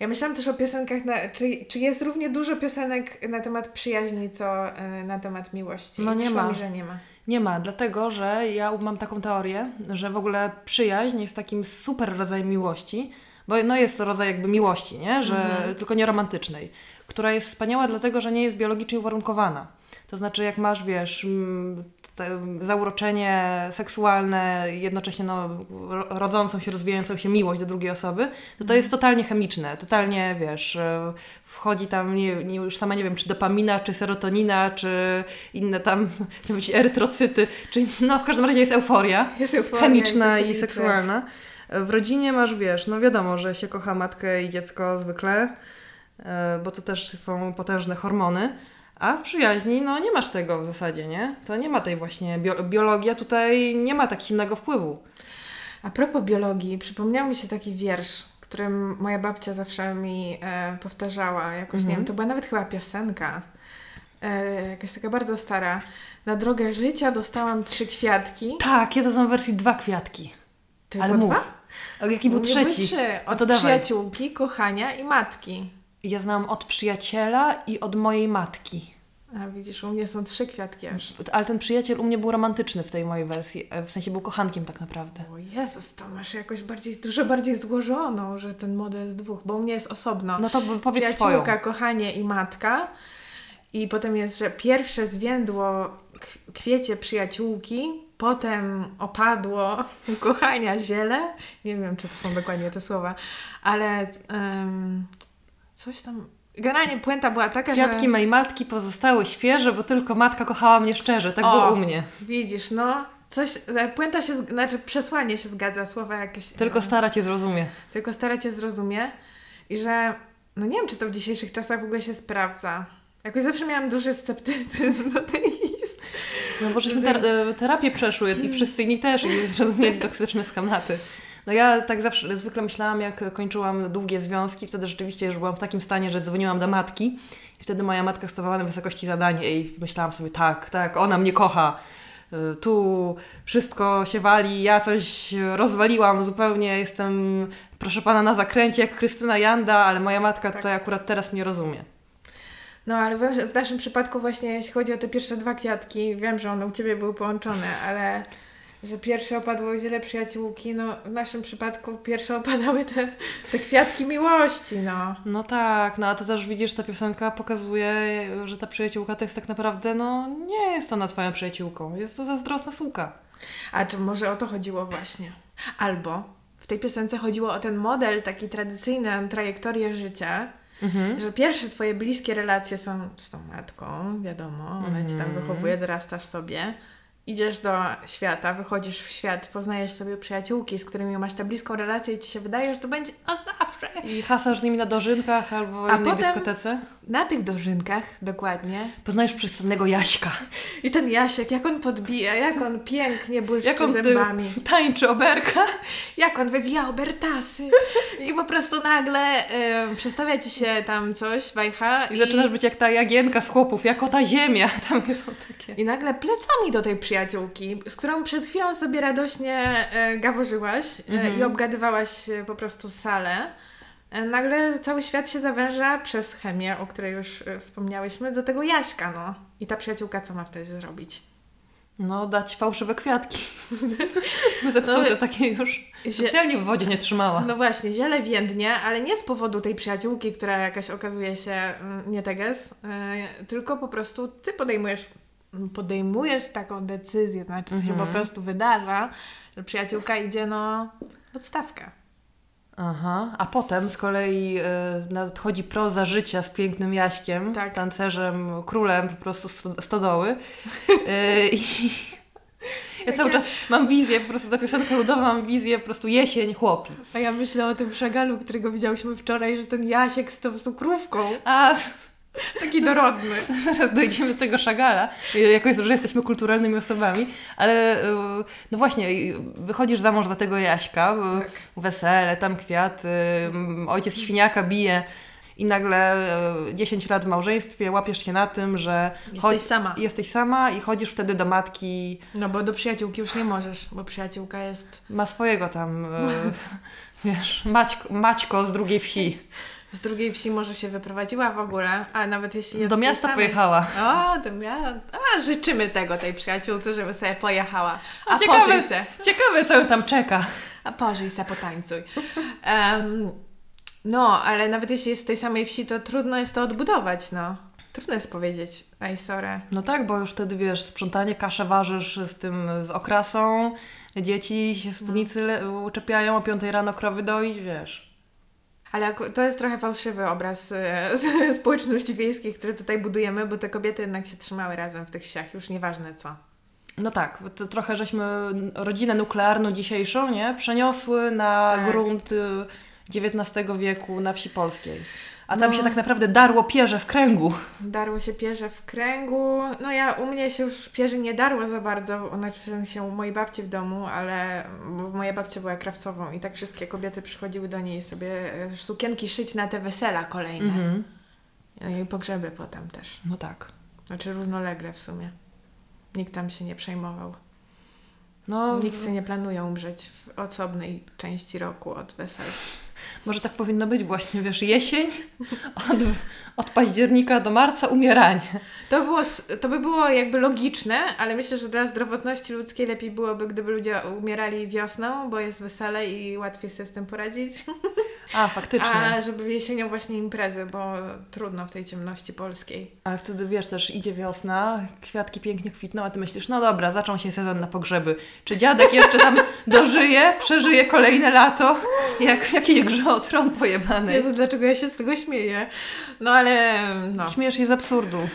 Ja myślałam też o piosenkach, na, czy, czy jest równie dużo piosenek na temat przyjaźni, co y, na temat miłości? No nie ma. Mi, że nie ma. Nie ma, dlatego że ja mam taką teorię, że w ogóle przyjaźń jest takim super rodzajem miłości, bo no jest to rodzaj jakby miłości, nie? Że, Mhm. tylko nie romantycznej, która jest wspaniała dlatego, że nie jest biologicznie uwarunkowana. To znaczy jak masz, wiesz, mm, zauroczenie seksualne, jednocześnie no, ro- rodzącą się, rozwijającą się miłość do drugiej osoby, to to jest totalnie chemiczne, totalnie, wiesz, e, wchodzi tam, nie, nie, już sama nie wiem, czy dopamina, czy serotonina, czy inne tam, chciałam powiedzieć, erytrocyty, czy no w każdym razie jest euforia Jest euforia, chemiczna i seksualna. W rodzinie masz, wiesz, no wiadomo, że się kocha matkę i dziecko zwykle, e, bo to też są potężne hormony, a w przyjaźni, no nie masz tego w zasadzie, nie? To nie ma tej właśnie, bio, biologia tutaj nie ma tak silnego wpływu. A propos biologii, przypomniał mi się taki wiersz, którym moja babcia zawsze mi e, powtarzała. Jakoś, nie Mhm. wiem, to była nawet chyba piosenka. E, jakaś taka bardzo stara. Na drogę życia dostałam trzy kwiatki. Tak, ja to są w wersji dwa kwiatki. Tylko Ale mów. dwa? A jaki był były trzeci? trzy. A Od to dawaj. przyjaciółki, kochania i matki. Ja znałam od przyjaciela i od mojej matki. A widzisz, u mnie są trzy kwiatki aż. Ale ten przyjaciel u mnie był romantyczny w tej mojej wersji, e, w sensie był kochankiem tak naprawdę. O Jezus, to masz jakoś bardziej, dużo bardziej złożoną, że ten model jest dwóch, bo u mnie jest osobno. No to powiedz swoją. Przyjaciółka, kochanie i matka. I potem jest, że pierwsze zwiędło kwiecie przyjaciółki, potem opadło kochania ziele. Nie wiem, czy to są dokładnie te słowa, ale em, coś tam generalnie puenta była taka, Kwiatki że... mej matki pozostały świeże, bo tylko matka kochała mnie szczerze. Tak O. było u mnie. Widzisz, no, coś, e, puenta się, znaczy przesłanie się zgadza, słowa jakieś... Tylko e, stara cię zrozumie. tylko stara cię zrozumie i że, no nie wiem, czy to w dzisiejszych czasach w ogóle się sprawdza. Jakoś zawsze miałam duży sceptycyzm do tej listy. No bo żeśmy ter- e, terapię przeszły i wszyscy inni też i zrozumieli toksyczne schematy. No ja tak zawsze zwykle myślałam, jak kończyłam długie związki, wtedy rzeczywiście już byłam w takim stanie, że dzwoniłam do matki i wtedy moja matka stawała na wysokości zadanie i myślałam sobie, tak, tak, ona mnie kocha. Y, Tu wszystko się wali, ja coś rozwaliłam zupełnie, jestem, proszę pana, na zakręcie jak Krystyna Janda, ale moja matka Tak. tutaj akurat teraz mnie rozumie. No, ale w, w naszym przypadku właśnie, jeśli chodzi o te pierwsze dwa kwiatki, wiem, że one u Ciebie były połączone, ale że pierwsze opadło ziele przyjaciółki, no w naszym przypadku pierwsze opadały te, te kwiatki miłości, no. No tak, no a to też widzisz, ta piosenka pokazuje, że ta przyjaciółka to jest tak naprawdę, no nie jest ona twoją przyjaciółką, jest to zazdrosna suka. A czy może o to chodziło właśnie? Albo w tej piosence chodziło o ten model, taki tradycyjny, trajektorię życia, Mhm. że pierwsze Twoje bliskie relacje są z tą matką, wiadomo, ona Cię tam Mhm. wychowuje, dorastasz sobie. Idziesz do świata, wychodzisz w świat, poznajesz sobie przyjaciółki, z którymi masz tę bliską relację i Ci się wydaje, że to będzie na zawsze. I hasasz z nimi na dożynkach albo A innej potem- dyskotece. Na tych dożynkach, dokładnie. Poznajesz przystojnego Jaśka. I ten Jasiek, jak on podbija, jak on pięknie błyszczy Jak on zębami. tańczy oberka. Jak on wywija obertasy. I po prostu nagle e, przedstawia Ci się tam coś, wajcha. I zaczynasz być jak ta jagienka z chłopów, jako ta ziemia. Tam są takie. I nagle plecami do tej przyjaciółki, z którą przed chwilą sobie radośnie e, gaworzyłaś e, Mhm. i obgadywałaś e, po prostu salę, nagle cały świat się zawęża przez chemię, o której już wspomniałyśmy, do tego Jaśka, no. I ta przyjaciółka co ma wtedy zrobić? No, dać fałszywe kwiatki. Były Zepsute No, takie już. Specjalnie w wodzie nie trzymała. No właśnie, ziele więdnie, ale nie z powodu tej przyjaciółki, która jakaś okazuje się mm, nie teges, tylko po prostu ty podejmujesz, podejmujesz taką decyzję, to znaczy to się Mhm. po prostu wydarza, że przyjaciółka idzie no w odstawkę. Aha, a potem z kolei y, nadchodzi proza życia z pięknym Jaśkiem, Tak. tancerzem, królem po prostu sto- stodoły. Y, I ja cały czas mam wizję, po prostu ta piosenka ludowa, mam wizję po prostu jesień chłopi. A ja myślę o tym szagalu, którego widziałyśmy wczoraj, że ten Jasiek z tą, z tą krówką, A taki dorodny. zaraz dojdziemy do tego szagala, y, jako jest, że jesteśmy kulturalnymi osobami, ale y, no właśnie, y, wychodzisz za mąż za tego Jaśka, y, Tak. wesele, tam kwiaty, ojciec świniaka bije i nagle y, 10 lat w małżeństwie łapiesz się na tym, że Jesteś sama. jesteś sama i chodzisz wtedy do matki, No bo do przyjaciółki już nie możesz, bo przyjaciółka jest ma swojego tam, y, wiesz, Maćko, Maćko z drugiej wsi. Z drugiej wsi, może się wyprowadziła w ogóle, a nawet jeśli jest Do miasta samej- pojechała. O, do miasta. A, życzymy tego tej przyjaciółce, żeby sobie pojechała. A Ciekawe. pożyj se. Ciekawe, co ją tam czeka. A pożyj se, potańcuj. Em, no, ale nawet jeśli jest z tej samej wsi, to trudno jest to odbudować, no. Trudno jest powiedzieć, ej, sorry. No tak, bo już wtedy wiesz, sprzątanie, kaszę ważysz z tym, z okrasą, dzieci się spódnicy le- uczepiają, o 5 rano krowy doić, wiesz. Ale to jest trochę fałszywy obraz e, społeczności wiejskich, który tutaj budujemy, bo te kobiety jednak się trzymały razem w tych wsiach, już nieważne co. No tak, to trochę żeśmy rodzinę nuklearną dzisiejszą, nie? Przeniosły na Tak. grunt y, XIX wieku na wsi polskiej. A tam No. się tak naprawdę darło pierze w kręgu. Darło się pierze w kręgu. No ja, u mnie się już pierzy nie darło za bardzo, znaczy w sensie u mojej babci w domu, ale bo moja babcia była krawcową i tak wszystkie kobiety przychodziły do niej sobie e, sukienki szyć na te wesela kolejne. Mhm. No I pogrzeby potem też. No tak. Znaczy równolegle w sumie. Nikt tam się nie przejmował. No, Nikt sobie nie planuje umrzeć w osobnej części roku od wesel. Może tak powinno być właśnie, wiesz, jesień, od, od października do marca umieranie. To, było, to by było jakby logiczne, ale myślę, że dla zdrowotności ludzkiej lepiej byłoby, gdyby ludzie umierali wiosną, bo jest wesele i łatwiej sobie z tym poradzić. A, faktycznie. A żeby jesienią właśnie imprezy, bo trudno w tej ciemności polskiej. Ale wtedy wiesz, też idzie wiosna, kwiatki pięknie kwitną, a ty myślisz, no dobra, zaczął się sezon na pogrzeby. Czy dziadek jeszcze tam dożyje, przeżyje kolejne lato, jak jakiś grze o tron pojebany. Jezu, dlaczego ja się z tego śmieję? No ale no. Śmiesz się z absurdu.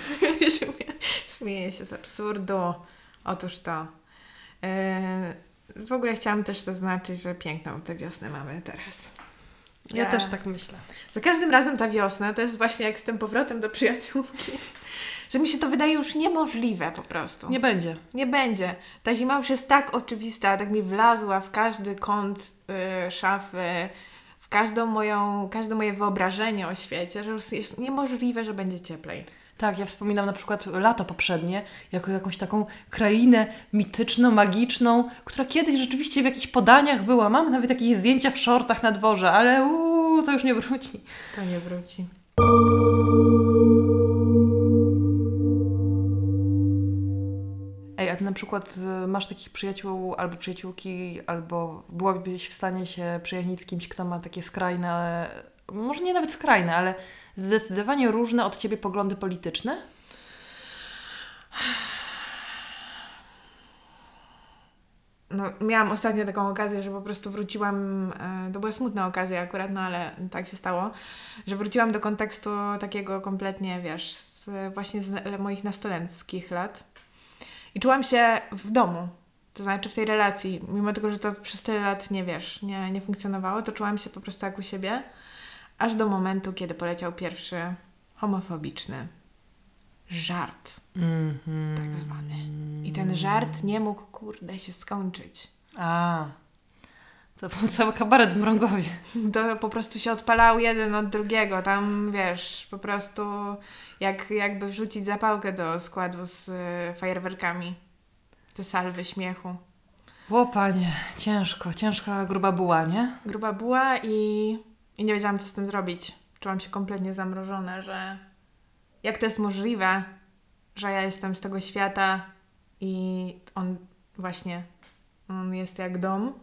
śmieję się z absurdu. Otóż to. Yy, w ogóle chciałam też zaznaczyć, że piękną tę wiosnę mamy teraz. Ja też tak myślę. Za każdym razem ta wiosna to jest właśnie jak z tym powrotem do przyjaciółki. Że mi się to wydaje już niemożliwe po prostu. Nie będzie. Nie będzie. Ta zima już jest tak oczywista, tak mi wlazła w każdy kąt y, szafy, w każdą moją, każde moje wyobrażenie o świecie, że już jest niemożliwe, że będzie cieplej. Tak, ja wspominam na przykład lato poprzednie jako jakąś taką krainę mityczną, magiczną, która kiedyś rzeczywiście w jakichś podaniach była. Mam nawet jakieś zdjęcia w shortach na dworze, ale uuu, to już nie wróci. To nie wróci. Ej, a ty na przykład y, masz takich przyjaciół albo przyjaciółki, albo byłabyś w stanie się przyjaźnić z kimś, kto ma takie skrajne, może nie nawet skrajne, ale zdecydowanie różne od ciebie poglądy polityczne? No, miałam ostatnio taką okazję, że po prostu wróciłam, e, to była smutna okazja akurat, no ale tak się stało, że wróciłam do kontekstu takiego kompletnie, wiesz, z, właśnie z moich nastolenckich lat i czułam się w domu, to znaczy w tej relacji, mimo tego, że to przez tyle lat nie wiesz, nie, nie funkcjonowało, to czułam się po prostu jak u siebie, aż do momentu, kiedy poleciał pierwszy homofobiczny żart, Mhm. tak zwany. I ten żart nie mógł, kurde, się skończyć. A, to był cały kabaret w Mrągowie. To po prostu się odpalał jeden od drugiego. Tam wiesz, po prostu jak, jakby wrzucić zapałkę do składu z y, fajerwerkami. Te salwy śmiechu. O panie, ciężko, ciężka gruba buła, nie? Gruba była i, i nie wiedziałam, co z tym zrobić. Czułam się kompletnie zamrożona, że jak to jest możliwe, że ja jestem z tego świata i on właśnie, on jest jak dom,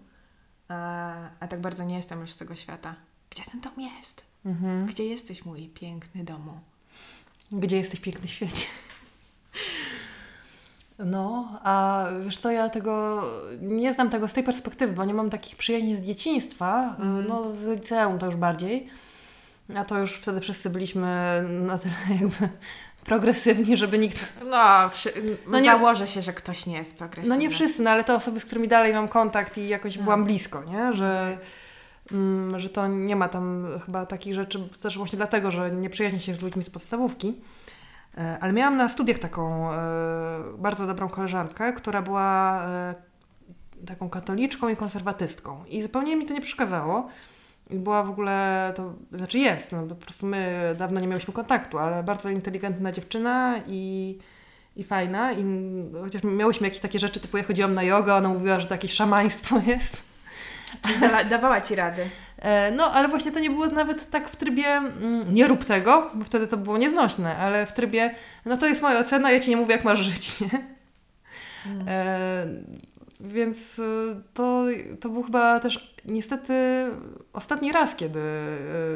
a, a tak bardzo nie jestem już z tego świata. Gdzie ten dom jest? Mhm. Gdzie jesteś, mój piękny domu? Gdzie jesteś piękny świecie? No, a wiesz co, ja tego nie znam tego z tej perspektywy, bo nie mam takich przyjaźni z dzieciństwa, Mhm. no z liceum to już bardziej. A to już wtedy wszyscy byliśmy na tyle jakby progresywni, żeby nikt... No, wszy- No no nie- założę się, że ktoś nie jest progresywny. No nie wszyscy, no ale te osoby, z którymi dalej mam kontakt i jakoś No. byłam blisko, nie? Że, mm, że to nie ma tam chyba takich rzeczy, też właśnie dlatego, że nie przyjaźnię się z ludźmi z podstawówki. E, Ale miałam na studiach taką e, bardzo dobrą koleżankę, która była e, taką katoliczką i konserwatystką. I zupełnie mi to nie przeszkadzało. I była w ogóle, to znaczy jest, no, po prostu my dawno nie miałyśmy kontaktu, ale bardzo inteligentna dziewczyna i, i fajna. I chociaż miałyśmy jakieś takie rzeczy, typu ja chodziłam na jogę, ona mówiła, że to jakieś szamaństwo jest. Dała, dawała ci rady. E, No, ale właśnie to nie było nawet tak w trybie mm, nie rób tego, bo wtedy to było nieznośne, ale w trybie no to jest moja ocena, ja ci nie mówię jak masz żyć, nie? E, więc y, to, to był chyba też niestety ostatni raz, kiedy,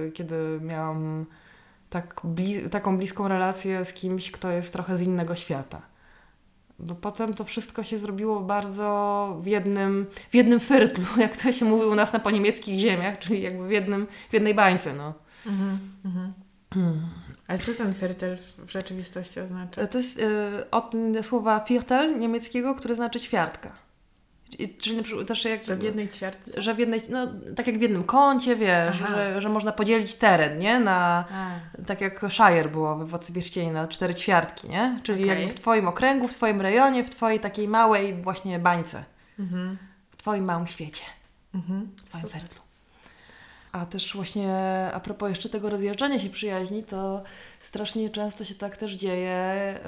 y, kiedy miałam tak bli- taką bliską relację z kimś, kto jest trochę z innego świata. Bo potem to wszystko się zrobiło bardzo w jednym, w jednym fyrtlu, jak to się mówi u nas na poniemieckich ziemiach, czyli jakby w, jednym, w jednej bańce. No. Mhm, mhm. Ale co ten fertel w- rzeczywistości oznacza? To jest y, od słowa Viertel niemieckiego, które znaczy ćwiartka. Czyli na przykład też jak, Że w jednej ćwiartce? że w jednej, no tak jak w jednym kącie, wiesz, że, że można podzielić teren, nie? Na, A, tak jak Shire było we Władcy Pierścieni na cztery ćwiartki, nie? Czyli Okej. jakby w Twoim okręgu, w Twoim rejonie, w Twojej takiej małej właśnie bańce, mhm, w Twoim małym świecie, mhm. w Twoim Super. fertlu. A też właśnie a propos jeszcze tego rozjeżdżania się przyjaźni, to strasznie często się tak też dzieje.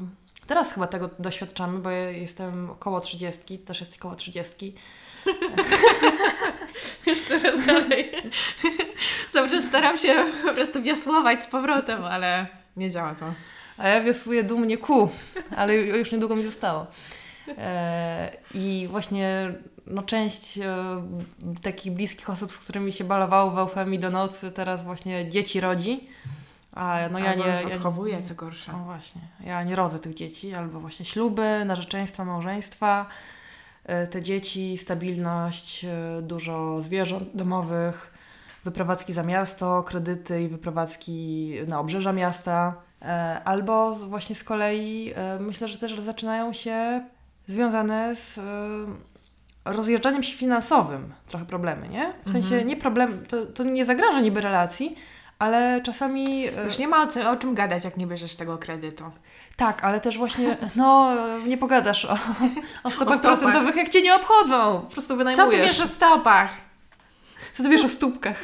Yy, teraz chyba tego doświadczamy, bo ja jestem około 30, też jest około 30. Już coraz dalej. Cały czas staram się po prostu wiosłować z powrotem, ale nie działa to. A ja wiosłuję dumnie ku, ale ju- już niedługo mi zostało. E, I właśnie no, część e, takich bliskich osób, z którymi się balowało w eufemii do nocy, teraz właśnie dzieci rodzi. A no ja Albo nie. już Ja, odchowuje, co gorsza. no właśnie. Ja nie rodzę tych dzieci, albo właśnie śluby, narzeczeństwa, małżeństwa. E, Te dzieci, stabilność, e, dużo zwierząt domowych, wyprowadzki za miasto, kredyty i wyprowadzki na obrzeża miasta. E, Albo właśnie z kolei myślę, że też zaczynają się związane z rozjeżdżaniem się finansowym trochę problemy, nie? W sensie Mhm. nie problem, to, to nie zagraża niby relacji, ale czasami... e, Już nie ma o, co, o czym gadać, jak nie bierzesz tego kredytu. tak, ale też właśnie, no nie pogadasz o, o stopach O stopach. procentowych, jak cię nie obchodzą. Po prostu Co wynajmujesz. ty wiesz o stopach? Co ty wiesz o stópkach?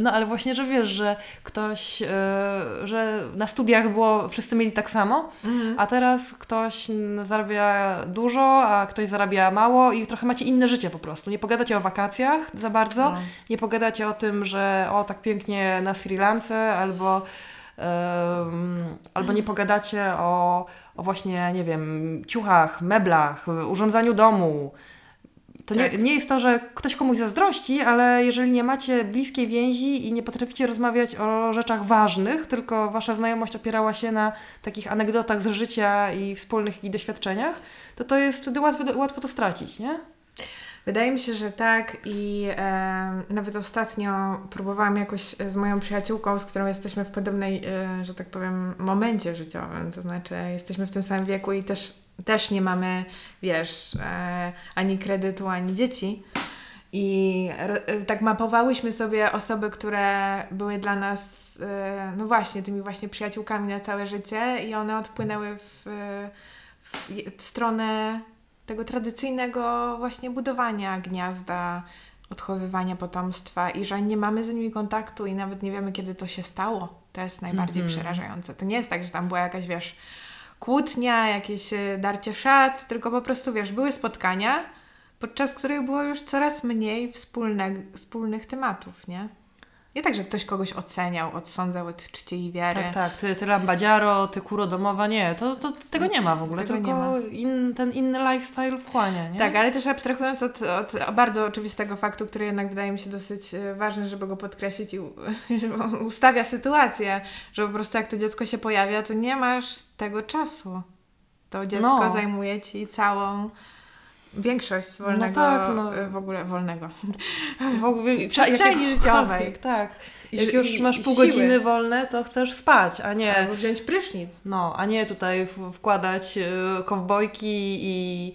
No ale właśnie, że wiesz, że ktoś, e, że na studiach było, wszyscy mieli tak samo, a teraz ktoś zarabia dużo, a ktoś zarabia mało i trochę macie inne życie po prostu. Nie pogadacie o wakacjach za bardzo, No. nie pogadacie o tym, że o tak pięknie na Sri Lance, albo, albo nie pogadacie o, o właśnie, nie wiem, ciuchach, meblach, urządzaniu domu. To nie, Tak. nie jest to, że ktoś komuś zazdrości, ale jeżeli nie macie bliskiej więzi i nie potraficie rozmawiać o rzeczach ważnych, tylko wasza znajomość opierała się na takich anegdotach z życia i wspólnych ich doświadczeniach, to to jest wtedy łatwo, łatwo to stracić, nie? Wydaje mi się, że tak i e, nawet ostatnio próbowałam jakoś z moją przyjaciółką, z którą jesteśmy w podobnej, e, że tak powiem, momencie życiowym, to znaczy jesteśmy w tym samym wieku i też, też nie mamy, wiesz, e, ani kredytu, ani dzieci. I e, tak mapowałyśmy sobie osoby, które były dla nas, e, no właśnie, tymi właśnie przyjaciółkami na całe życie i one odpłynęły w, e, w stronę tego tradycyjnego właśnie budowania gniazda, odchowywania potomstwa i że nie mamy z nimi kontaktu i nawet nie wiemy, kiedy to się stało. To jest najbardziej Mhm. przerażające. To nie jest tak, że tam była jakaś, wiesz, kłótnia, jakieś e, darcie szat, tylko po prostu, wiesz, były spotkania, podczas których było już coraz mniej wspólne, wspólnych tematów, nie? Nie tak, że ktoś kogoś oceniał, odsądzał od czci i wiary. Tak, tak. Ty, ty lambadziaro, ty kuro domowa, nie. To, to tego nie ma w ogóle, Tego tylko. In, ten inny lifestyle wchłania, nie? Tak, ale też abstrahując od, od bardzo oczywistego faktu, który jednak wydaje mi się dosyć e, ważny, żeby go podkreślić i ustawia sytuację, że po prostu jak to dziecko się pojawia, to nie masz tego czasu. To dziecko No. zajmuje ci całą większość wolnego, tak, no. e, w ogóle wolnego. W ogóle Przestrzeni życiowej. Tak. Jak już masz pół siły. godziny wolne, to chcesz spać, a nie... Albo wziąć prysznic. No, a nie tutaj wkładać y, kowbojki i,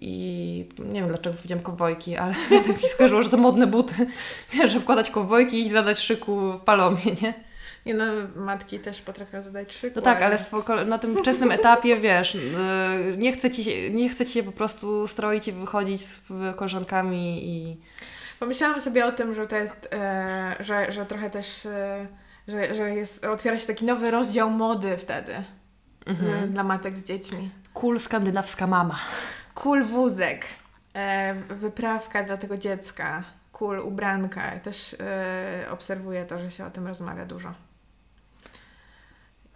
i nie wiem dlaczego powiedziałam kowbojki, ale tak mi skojarzyło, że to modne buty, że wkładać kowbojki i zadać szyku w palomie, nie? Nie no, matki też potrafią zadać szyku. No tak, ale na tym wczesnym etapie, wiesz, y, nie chce, ci się, nie chce ci się po prostu stroić i wychodzić z koleżankami i... Pomyślałam sobie o tym, że to jest, e, że, że trochę też, e, że, że jest, otwiera się taki nowy rozdział mody wtedy e, dla matek z dziećmi. Cool skandynawska mama. Cool wózek, wyprawka dla tego dziecka, cool ubranka. Też obserwuję to, że się o tym rozmawia dużo.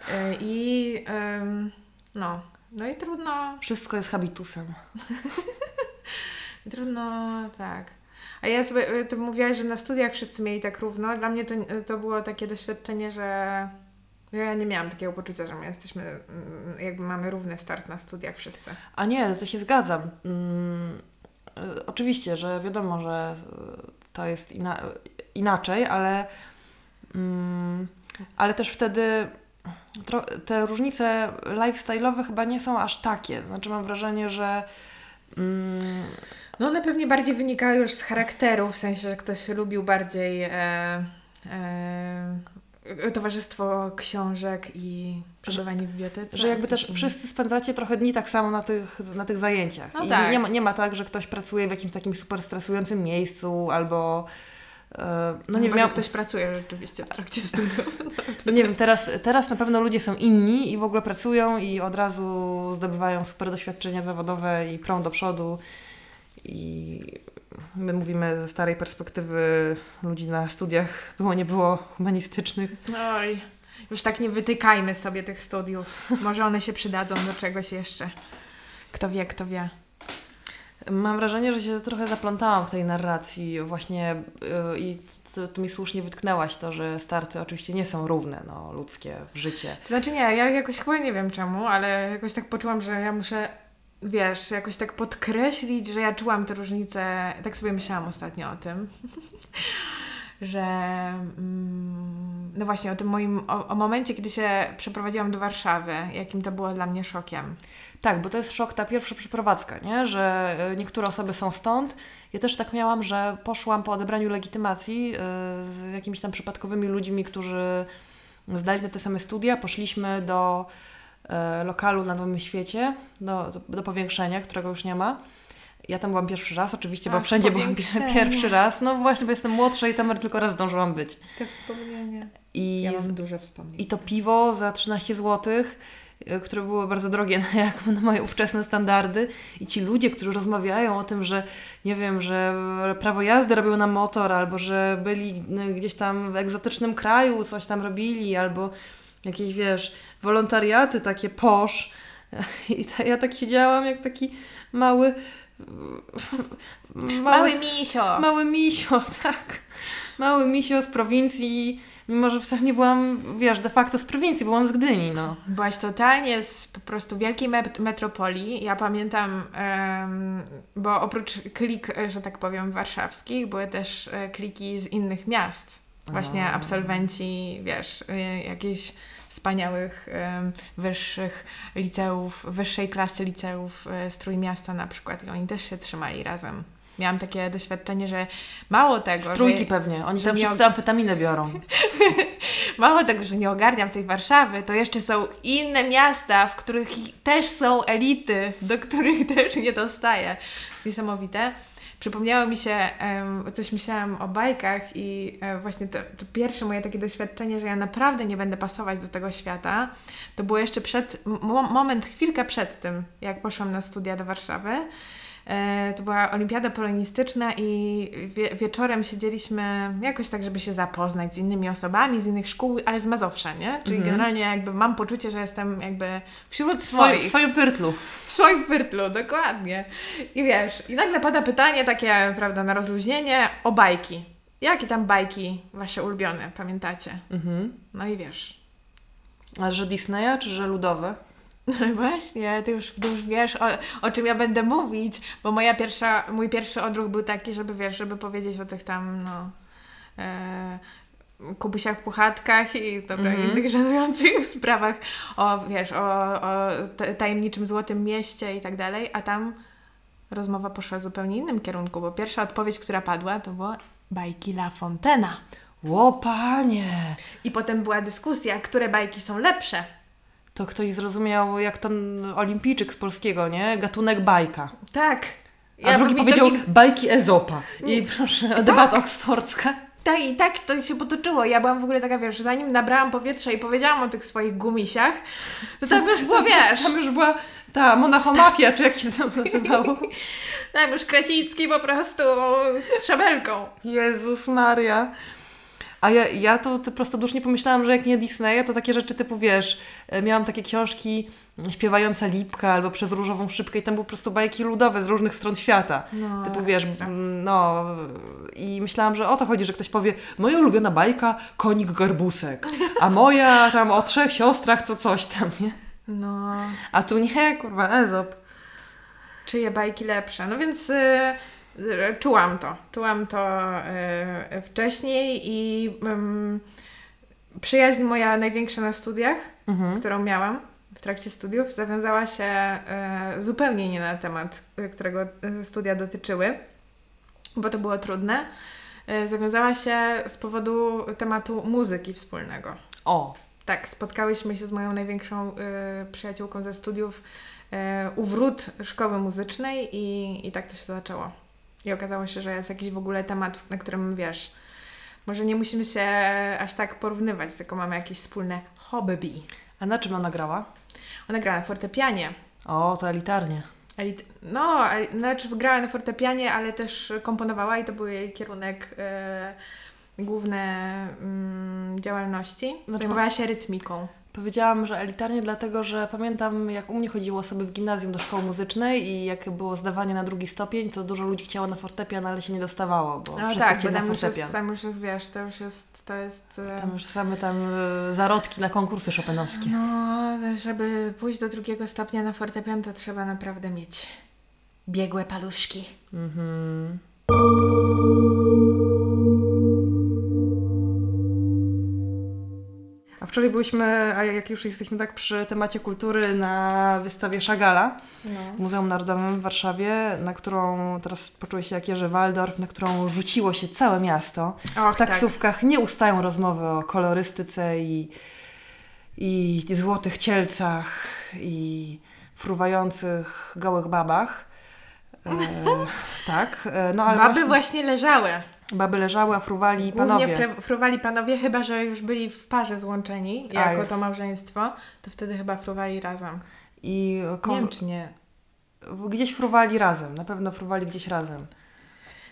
E, I no, no i trudno, Wszystko jest habitusem. Trudno, tak. A ja sobie, ty mówiłaś, że na studiach wszyscy mieli tak równo. Dla mnie to, to było takie doświadczenie, że ja nie miałam takiego poczucia, że my jesteśmy, mm, jakby mamy równy start na studiach wszyscy. A nie, to się zgadzam. Mm, y, oczywiście, że wiadomo, że to jest ina- inaczej, ale, mm, ale też wtedy te różnice lifestyle'owe chyba nie są aż takie. Znaczy mam wrażenie, że mm, No one pewnie bardziej wynikały już z charakteru, w sensie, że ktoś lubił bardziej e, e, towarzystwo książek i przebywanie w bibliotece. że jakby też wszyscy spędzacie trochę dni tak samo na tych, na tych zajęciach. No tak. nie, ma, nie ma tak, że ktoś pracuje w jakimś takim super stresującym miejscu albo no nie wiem, że ktoś pracuje rzeczywiście w trakcie studiów. No nie wiem, teraz, teraz na pewno ludzie są inni i w ogóle pracują i od razu zdobywają super doświadczenia zawodowe i prą do przodu. I my mówimy ze starej perspektywy ludzi na studiach, było nie było humanistycznych. Oj, już tak nie wytykajmy sobie tych studiów. Może one się przydadzą do czegoś jeszcze. Kto wie, kto wie. Mam wrażenie, że się trochę zaplątałam w tej narracji właśnie yy, i co ty mi słusznie wytknęłaś to, że starcy oczywiście nie są równe, no, ludzkie życie. To znaczy nie, ja jakoś chyba nie wiem czemu, ale jakoś tak poczułam, że ja muszę, wiesz, jakoś tak podkreślić, że ja czułam te różnice, tak sobie myślałam ostatnio o tym, że mm, no właśnie o tym moim, o, o momencie, kiedy się przeprowadziłam do Warszawy, jakim to było dla mnie szokiem. Tak, bo to jest szok ta pierwsza przeprowadzka, nie? że y, niektóre osoby są stąd. Ja też tak miałam, że poszłam po odebraniu legitymacji yy, z jakimiś tam przypadkowymi ludźmi, którzy zdali te same studia. Poszliśmy do yy, lokalu na Nowym Świecie, do, do, powiększenia, którego już nie ma. Ja tam byłam pierwszy raz, oczywiście, bo wszędzie byłam pierwszy raz. No właśnie, bo jestem młodsza i tam tylko raz zdążyłam być. Te wspomnienia. I, Ja mam duże wspomnienia. I to piwo za 13 zł, które było bardzo drogie jak na moje ówczesne standardy. I ci ludzie, którzy rozmawiają o tym, że nie wiem, że prawo jazdy robią na motor, albo że byli no, gdzieś tam w egzotycznym kraju, coś tam robili, albo jakieś, wiesz, wolontariaty takie posz. I ta, ja tak siedziałam jak taki mały... Mały misio! Mały misio, tak. Mały misio z prowincji, mimo że wcale nie byłam, wiesz, de facto z prowincji, byłam z Gdyni, no. Byłaś totalnie z po prostu wielkiej met- metropolii. Ja pamiętam, em, bo oprócz klik, e, że tak powiem, warszawskich, były też e, kliki z innych miast. Właśnie A. absolwenci, wiesz, e, jakichś wspaniałych, em, wyższych liceów, wyższej klasy liceów z Trójmiasta na przykład. I oni też się trzymali razem. Miałam takie doświadczenie, że mało tego, Z trójki że, pewnie, oni tam wszyscy amfetaminę biorą. Mało tego, że nie ogarniam tej Warszawy, to jeszcze są inne miasta, w których też są elity, do których też nie dostaję. To jest niesamowite. Przypomniało mi się, coś myślałam o bajkach i e, właśnie to, to pierwsze moje takie doświadczenie, że ja naprawdę nie będę pasować do tego świata, to było jeszcze przed, mo- moment, chwilkę przed tym, jak poszłam na studia do Warszawy. E, To była olimpiada polonistyczna i wie, wieczorem siedzieliśmy jakoś tak, żeby się zapoznać z innymi osobami, z innych szkół, ale z Mazowsza, nie? Czyli Mhm. generalnie jakby mam poczucie, że jestem jakby wśród swoich. w swoim pyrtlu. W swoim wyrtlu, dokładnie. I wiesz, i nagle pada pytanie takie, prawda, na rozluźnienie o bajki. Jakie tam bajki wasze ulubione, pamiętacie? Mhm. No i wiesz. A że Disneya, czy że ludowe? No właśnie, ty już, ty już wiesz, o, o czym ja będę mówić, bo moja pierwsza, mój pierwszy odruch był taki, żeby wiesz, żeby powiedzieć o tych tam, no, e, kubusiach, puchatkach i dobra, Mhm. innych żenujących sprawach, o, wiesz, o, o ta- tajemniczym Złotym Mieście i tak dalej, a tam rozmowa poszła w zupełnie innym kierunku, bo pierwsza odpowiedź, która padła, to była bajki La Fontena. Ło, panie! I potem była dyskusja, które bajki są lepsze. To ktoś zrozumiał, jak ten olimpijczyk z polskiego, nie? Gatunek bajka. Tak. A drugi mi to powiedział nigdy- bajki Ezopa. I proszę, debata oksfordzka. Tak, i tak to się potoczyło. Ja byłam w ogóle taka, wiesz, zanim nabrałam powietrza i powiedziałam o tych swoich gumisiach, to tam już było, wiesz, Tam już była ta monachomachia, czy jak się tam nazywało. tam już Krasicki po prostu z szabelką. Jezus Maria. A ja, ja to, to prostodusznie pomyślałam, że jak nie Disneya, to takie rzeczy typu, wiesz, e, miałam takie książki Śpiewająca Lipka albo Przez Różową Szybkę i tam były po prostu bajki ludowe z różnych stron świata. No, Typu, wiesz, ekstra. no i myślałam, że o to chodzi, że ktoś powie moja ulubiona bajka, konik garbusek, a moja tam o trzech siostrach to coś tam, nie? No, A tu nie, kurwa, Ezop. czyje bajki lepsze. No więc y, czułam to. Czułam to y, wcześniej i przyjaźń moja największa na studiach, Mhm. którą miałam w trakcie studiów, zawiązała się e, zupełnie nie na temat, e, którego e, studia dotyczyły, bo to było trudne. E, zawiązała się z powodu tematu muzyki wspólnego. O, Tak, spotkałyśmy się z moją największą e, przyjaciółką ze studiów e, u wrót szkoły muzycznej i, i tak to się zaczęło. I okazało się, że jest jakiś w ogóle temat, na którym wiesz, może nie musimy się aż tak porównywać, tylko mamy jakieś wspólne hobby. a na czym ona grała? Ona grała na fortepianie. O, to elitarnie. Elit- no, el- znaczy grała na fortepianie, ale też komponowała i to był jej kierunek e, główny mm, działalności. Znaczy, Zajmowała się rytmiką. Powiedziałam, że elitarnie, dlatego że pamiętam, jak u mnie chodziło osoby w gimnazjum do szkoły muzycznej i jak było zdawanie na drugi stopień, to dużo ludzi chciało na fortepian, ale się nie dostawało, bo No wszyscy tak, bo chcieli na tam już, fortepian. jest, tam już jest, wiesz, to już jest, to jest... e, Tam już same tam e, zarodki na konkursy chopinowskie. No, żeby pójść do drugiego stopnia na fortepian, to trzeba naprawdę mieć biegłe paluszki. Mhm. Wczoraj byliśmy, a jak już jesteśmy tak przy temacie kultury, na wystawie Szagala No. w Muzeum Narodowym w Warszawie, na którą teraz poczułeś się jak Jerzy Waldorf, na którą rzuciło się całe miasto. Och, W taksówkach nie ustają rozmowy o kolorystyce i, i złotych cielcach i fruwających gołych babach. E, tak, e, no ale Baby właśnie, właśnie leżały. Baby leżały, a fruwali Głównie panowie. fre- fruwali panowie, chyba że już byli w parze złączeni jako Aj. to małżeństwo, to wtedy chyba fruwali razem. I koz... nie. gdzieś fruwali razem, na pewno fruwali gdzieś razem.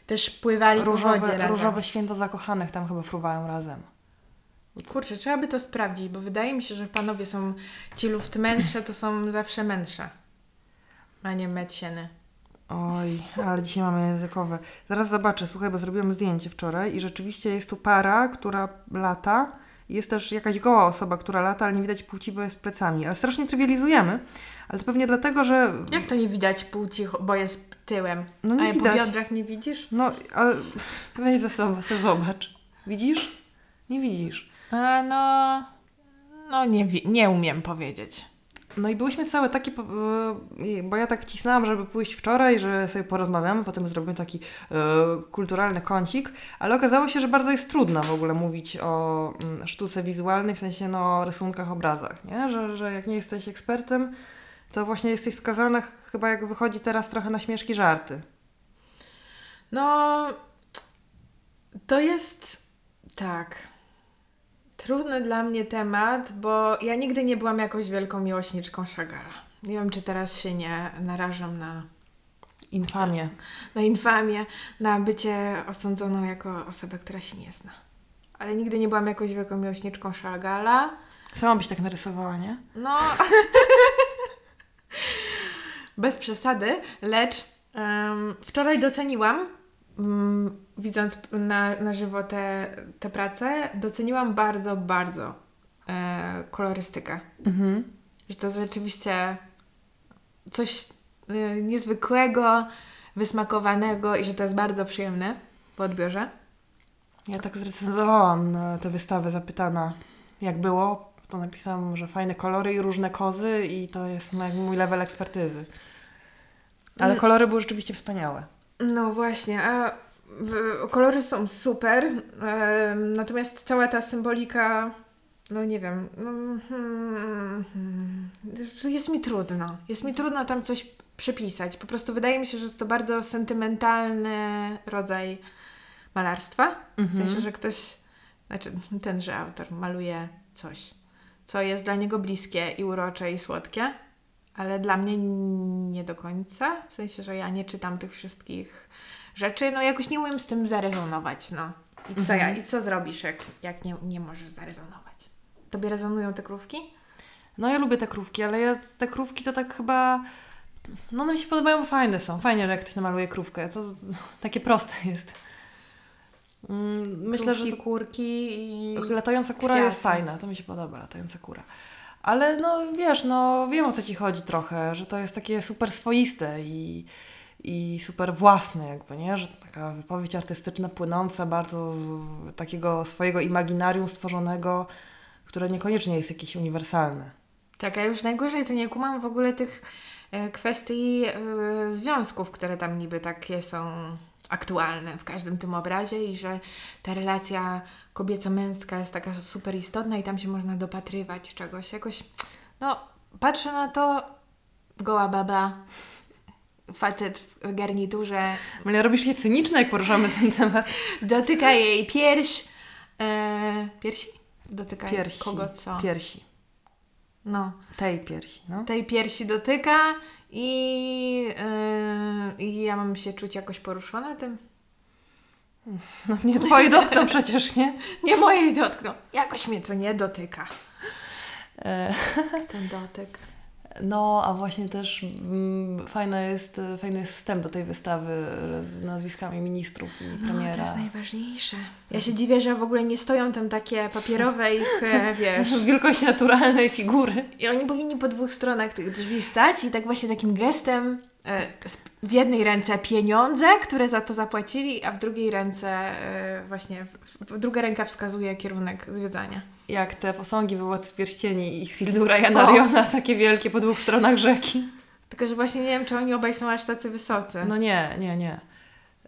Też pływali po wodzie Różowe, razem. różowe święto zakochanych tam chyba fruwają razem. Kurczę, trzeba by to sprawdzić, bo wydaje mi się, że panowie są ci luftmędrze, to są zawsze mędrze, a nie mędsieny. Oj, ale dzisiaj mamy językowe. Zaraz zobaczę, słuchaj, bo zrobiłam zdjęcie wczoraj i rzeczywiście jest tu para, która lata. Jest też jakaś goła osoba, która lata, ale nie widać płci, bo jest plecami. Ale strasznie trywializujemy. Ale to pewnie dlatego, że... Jak to nie widać płci, bo jest tyłem? No a nie po widać. biodrach nie widzisz? No, ale weź ze sobą, se zobacz. Widzisz? Nie widzisz. A no... No nie, nie umiem powiedzieć. No i byłyśmy całe takie, yy, bo ja tak cisnęłam, żeby pójść wczoraj, że sobie porozmawiamy, potem zrobimy taki yy, kulturalny kącik, ale okazało się, że bardzo jest trudno w ogóle mówić o mm, sztuce wizualnej, w sensie no, o rysunkach, obrazach, nie? Że, że jak nie jesteś ekspertem, to właśnie jesteś skazana chyba jak wychodzi teraz trochę na śmieszki żarty. No... To jest... Tak... Trudny dla mnie temat, bo ja nigdy nie byłam jakąś wielką miłośniczką Chagala. Nie wiem, czy teraz się nie narażam na, Infamie. na infamię, na bycie osądzoną jako osobę, która się nie zna. Ale nigdy nie byłam jakąś wielką miłośniczką Chagala. Sama byś tak narysowała, nie? No. Bez przesady, lecz em, wczoraj doceniłam, mm, widząc na, na żywo te, te prace, doceniłam bardzo, bardzo e, kolorystykę. Mhm. Że to rzeczywiście coś e, niezwykłego, wysmakowanego i że to jest bardzo przyjemne po odbiorze. Ja tak zrecenzowałam e, tę wystawę zapytana, jak było. To napisałam, że fajne kolory i różne kozy i to jest mój level ekspertyzy. Ale No. kolory były rzeczywiście wspaniałe. No właśnie, a kolory są super, natomiast cała ta symbolika, no nie wiem, no, hmm, jest mi trudno. Jest mi trudno tam coś przepisać. Po prostu wydaje mi się, że jest to bardzo sentymentalny rodzaj malarstwa. W Mhm. sensie, że ktoś, znaczy tenże autor maluje coś, co jest dla niego bliskie i urocze i słodkie, ale dla mnie nie do końca. W sensie, że ja nie czytam tych wszystkich rzeczy, no jakoś nie umiem z tym zarezonować, no. I co, ja, i co zrobisz, jak, jak nie, nie możesz zarezonować? Tobie rezonują te krówki? No ja lubię te krówki, ale ja te krówki to tak chyba... No one mi się podobają, fajne są. Fajnie, że jak ktoś namaluje krówkę. To takie proste jest. Mm, Myślę, że Krówki, to kurki i... Latająca kura jest fajna, to mi się podoba, latająca kura. Ale no wiesz, no wiem o co ci chodzi trochę, że to jest takie super swoiste i, i super własne jakby, nie? Że taka wypowiedź artystyczna płynąca bardzo z takiego swojego imaginarium stworzonego, które niekoniecznie jest jakieś uniwersalne. Tak, a już najgorzej to nie kumam w ogóle tych e, kwestii e, związków, które tam niby takie są aktualne w każdym tym obrazie i że ta relacja kobieco-męska jest taka super istotna i tam się można dopatrywać czegoś. Jakoś, no, patrzę na to, goła baba, facet w garniturze, Ale robisz je cyniczne, jak poruszamy ten temat. dotyka jej pierś, e, piersi? Dotyka Piersi. kogo co? Piersi. No. Tej piersi, no. tej piersi dotyka i, yy, i ja mam się czuć jakoś poruszona tym. no nie twoi dotkną przecież, nie? Nie mojej dotkną. Jakoś mnie to nie dotyka. E, Ten dotyk. No, a właśnie też mm, fajna jest, fajny jest wstęp do tej wystawy z nazwiskami ministrów i No, premiera. to jest najważniejsze. Ja się dziwię, że w ogóle nie stoją tam takie papierowe ich, e, wiesz... Wielkości naturalnej figury. I oni powinni po dwóch stronach tych drzwi stać i tak właśnie takim gestem e, w jednej ręce pieniądze, które za to zapłacili, a w drugiej ręce e, właśnie, druga ręka wskazuje kierunek zwiedzania. Jak te posągi w Władcy Pierścieni i Sildura i Anariona, takie wielkie po dwóch stronach rzeki. Tylko, że właśnie nie wiem, czy oni obaj są aż tacy wysocy. No nie, nie, nie.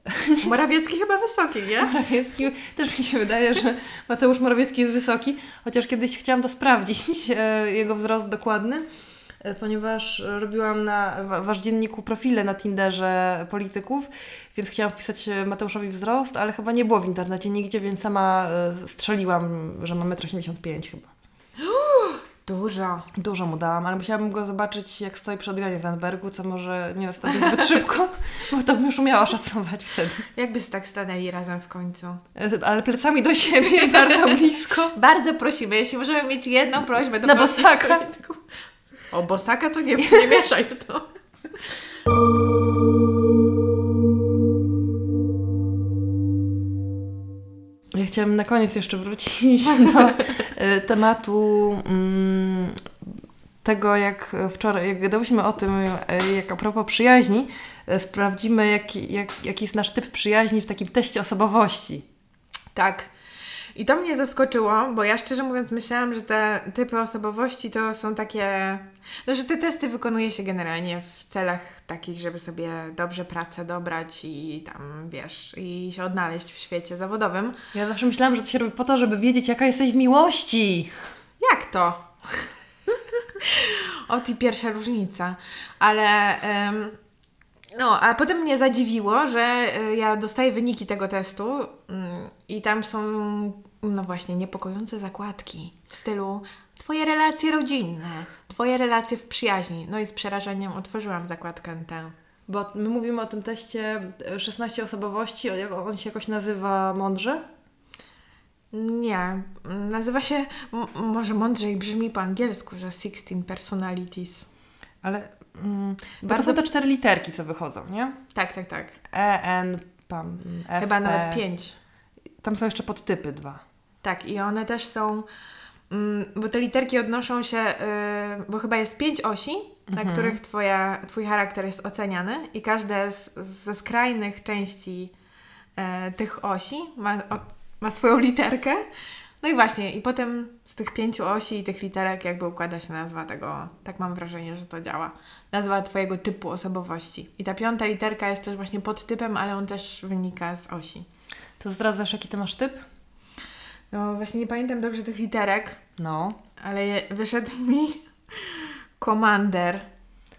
Morawiecki chyba wysoki, nie? Morawiecki, też mi się wydaje, że Mateusz Morawiecki jest wysoki, chociaż kiedyś chciałam to sprawdzić, e, jego wzrost dokładny, ponieważ robiłam na wa- wasz dzienniku profile na Tinderze polityków, więc chciałam wpisać e, Mateuszowi wzrost, ale chyba nie było w internecie nigdzie, więc sama e, strzeliłam, że ma 1,85 m chyba. Dużo. Dużo mu dałam, ale musiałabym go zobaczyć, jak stoi przy Adrianie Zandbergu, co może nie nastąpi zbyt szybko, bo to bym już umiała szacować wtedy. Jakbyście tak stanęli razem w końcu? E, Ale plecami do siebie, bardzo blisko. Bardzo prosimy, jeśli możemy mieć jedną prośbę do Na bosaka. O bosaka to nie, nie mieszaj w to. Ja chciałam na koniec jeszcze wrócić do e, tematu mm, tego, jak wczoraj, jak gadałyśmy o tym, e, jak a propos przyjaźni, e, sprawdzimy, jaki, jak, jaki jest nasz typ przyjaźni w takim teście osobowości. Tak. I to mnie zaskoczyło, bo ja szczerze mówiąc myślałam, że te typy osobowości to są takie. No, że te testy wykonuje się generalnie w celach takich, żeby sobie dobrze pracę dobrać i tam wiesz, i się odnaleźć w świecie zawodowym. Ja zawsze myślałam, że to się robi po to, żeby wiedzieć, jaka jesteś w miłości. Jak to? o, i pierwsza różnica. Ale. no, a potem mnie zadziwiło, że y, ja dostaję wyniki tego testu mm, i tam są, no właśnie, niepokojące zakładki w stylu Twoje relacje rodzinne, Twoje relacje w przyjaźni. No i z przerażeniem otworzyłam zakładkę tę. Bo my mówimy o tym teście e, 16 osobowości, on się jakoś nazywa mądrze? Nie, nazywa się, może mądrzej brzmi po angielsku, że 16 personalities. Ale mm, bo Bardzo- to są te cztery literki, co wychodzą, nie? Tak, tak, tak. E, N, PAM, F, Chyba nawet pięć. Tam są jeszcze podtypy dwa. Tak, i one też są, mm, bo te literki odnoszą się, y, bo chyba jest pięć osi, na których twoja, twój charakter jest oceniany i każde z, ze skrajnych części e, tych osi ma, ma swoją literkę. No i właśnie, i potem z tych pięciu osi i tych literek jakby układa się nazwa tego, tak mam wrażenie, że to działa, nazwa twojego typu osobowości. I ta piąta literka jest też właśnie podtypem, ale on też wynika z osi. To zdradzasz, jaki ty masz typ? No właśnie nie pamiętam dobrze tych literek, No. ale je- wyszedł mi komander.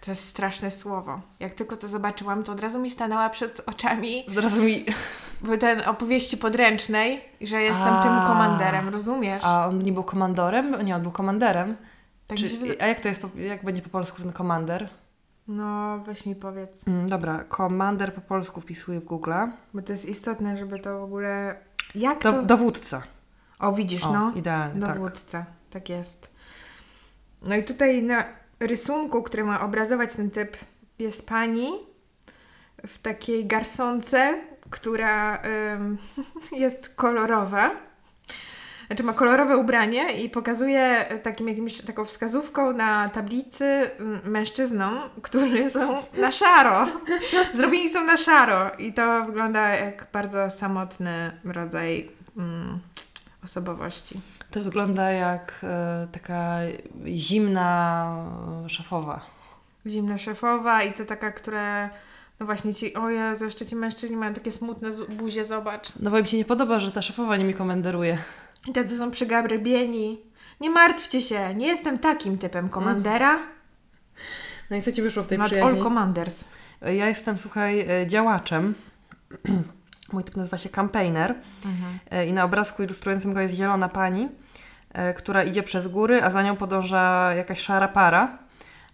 To jest straszne słowo. Jak tylko to zobaczyłam, to od razu mi stanęła przed oczami Od razu mi... by ten opowieści podręcznej, że jestem A. tym komanderem, rozumiesz? A on nie był komandorem? Nie, on był komanderem. tak Czy, się a jak to jest, jak będzie po polsku ten komander? No, weź mi powiedz. Mm, dobra, komander po polsku wpisuję w Google. Bo to jest istotne, żeby to w ogóle... Jak to... Do, dowódca. O, widzisz, O, no. idealnie, tak. Dowódca. Tak jest. No i tutaj na rysunku, który ma obrazować ten typ, jest pani w takiej garsonce, która ym, jest kolorowa. Znaczy ma kolorowe ubranie i pokazuje takim jakimś, taką wskazówką na tablicy mm, mężczyznom, którzy są na szaro. Zrobieni są na szaro i to wygląda jak bardzo samotny rodzaj mm, osobowości. To wygląda jak e, taka zimna szefowa. Zimna szefowa i to taka, która no właśnie ci, o Jezu, jeszcze ci mężczyźni mają takie smutne buzie, zobacz. No bo mi się nie podoba, że ta szefowa nie mi komenderuje. I tacy są przygarbieni. Nie martwcie się, nie jestem takim typem komandera. No i co Ci wyszło w tej Not przyjaźni? all commanders. Ja jestem, słuchaj, e, działaczem. Mój typ nazywa się campaigner E, i na obrazku ilustrującym go jest zielona pani, e, która idzie przez góry, a za nią podąża jakaś szara para,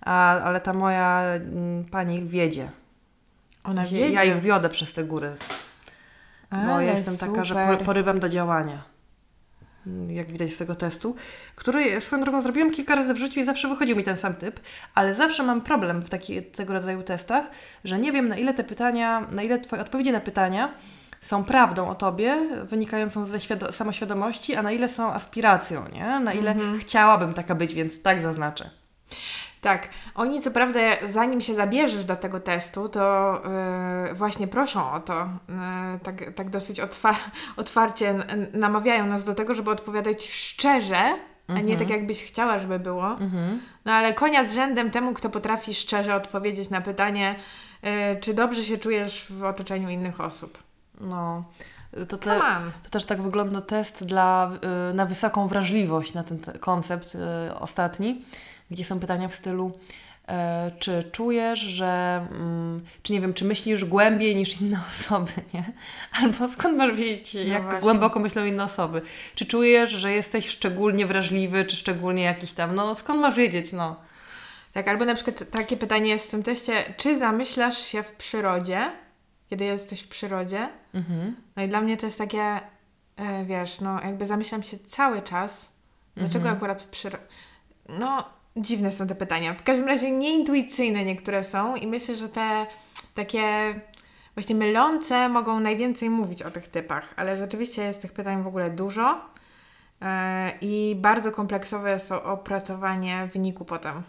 a, ale ta moja mm, pani ich wiedzie. Ona Ja- wiedzie. Ja ich wiodę przez te góry, bo Ale ja jestem taka, że super. por- porywam do działania. mm, jak widać z tego testu, który swoją drogą zrobiłam kilka razy w życiu i zawsze wychodził mi ten sam typ, ale zawsze mam problem w taki, tego rodzaju testach, że nie wiem na ile te pytania, na ile Twoje odpowiedzi na pytania są prawdą o Tobie, wynikającą ze świado- samoświadomości, a na ile są aspiracją, nie? Na ile chciałabym taka być, więc tak zaznaczę. Tak, oni co prawda, zanim się zabierzesz do tego testu, to yy, właśnie proszą o to, yy, tak, tak dosyć otwa- otwarcie namawiają nas do tego, żeby odpowiadać szczerze, a nie tak jakbyś chciała, żeby było. No ale konia z rzędem temu, kto potrafi szczerze odpowiedzieć na pytanie, yy, czy dobrze się czujesz w otoczeniu innych osób. No, to, te, to też tak wygląda test dla, y, na wysoką wrażliwość na ten te- koncept y, ostatni, gdzie są pytania w stylu e, czy czujesz, że, mm, czy nie wiem, czy myślisz głębiej niż inne osoby, nie? Albo skąd masz wiedzieć, jak właśnie. głęboko myślą inne osoby? Czy czujesz, że jesteś szczególnie wrażliwy, czy szczególnie jakiś tam, no skąd masz wiedzieć, no? Tak, albo na przykład takie pytanie jest w tym teście, czy zamyślasz się w przyrodzie, kiedy jesteś w przyrodzie? Mhm. No i dla mnie to jest takie, e, wiesz, no jakby zamyślam się cały czas, dlaczego akurat w przyrodzie... No, dziwne są te pytania. W każdym razie nieintuicyjne niektóre są i myślę, że te takie właśnie mylące mogą najwięcej mówić o tych typach, ale rzeczywiście jest tych pytań w ogóle dużo e, i bardzo kompleksowe jest opracowanie wyniku potem.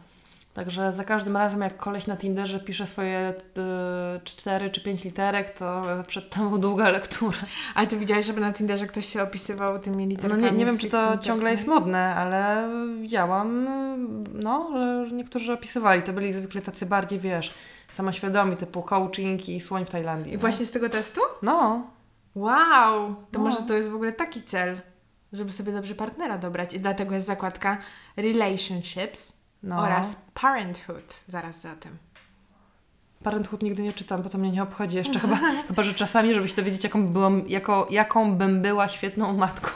Także za każdym razem, jak koleś na Tinderze pisze swoje y, 4 czy 5 literek, to przed tobą długa lektura. Ale ty widziałeś, żeby na Tinderze ktoś się opisywał tymi No literkami? nie, nie z wiem, czy to ciągle jest modne, ale widziałam, no, że niektórzy opisywali. To byli zwykle tacy bardziej, wiesz, samoświadomi, typu coaching i słoń w Tajlandii. I nie? właśnie z tego testu? No, Wow! To No. może to jest w ogóle taki cel, żeby sobie dobrze partnera dobrać. I dlatego jest zakładka relationships no. oraz parenthood zaraz za tym. Parenthood nigdy nie czytam, bo to mnie nie obchodzi jeszcze chyba. Chyba, że czasami, żeby się dowiedzieć, jaką, byłam, jako, jaką bym była świetną matką.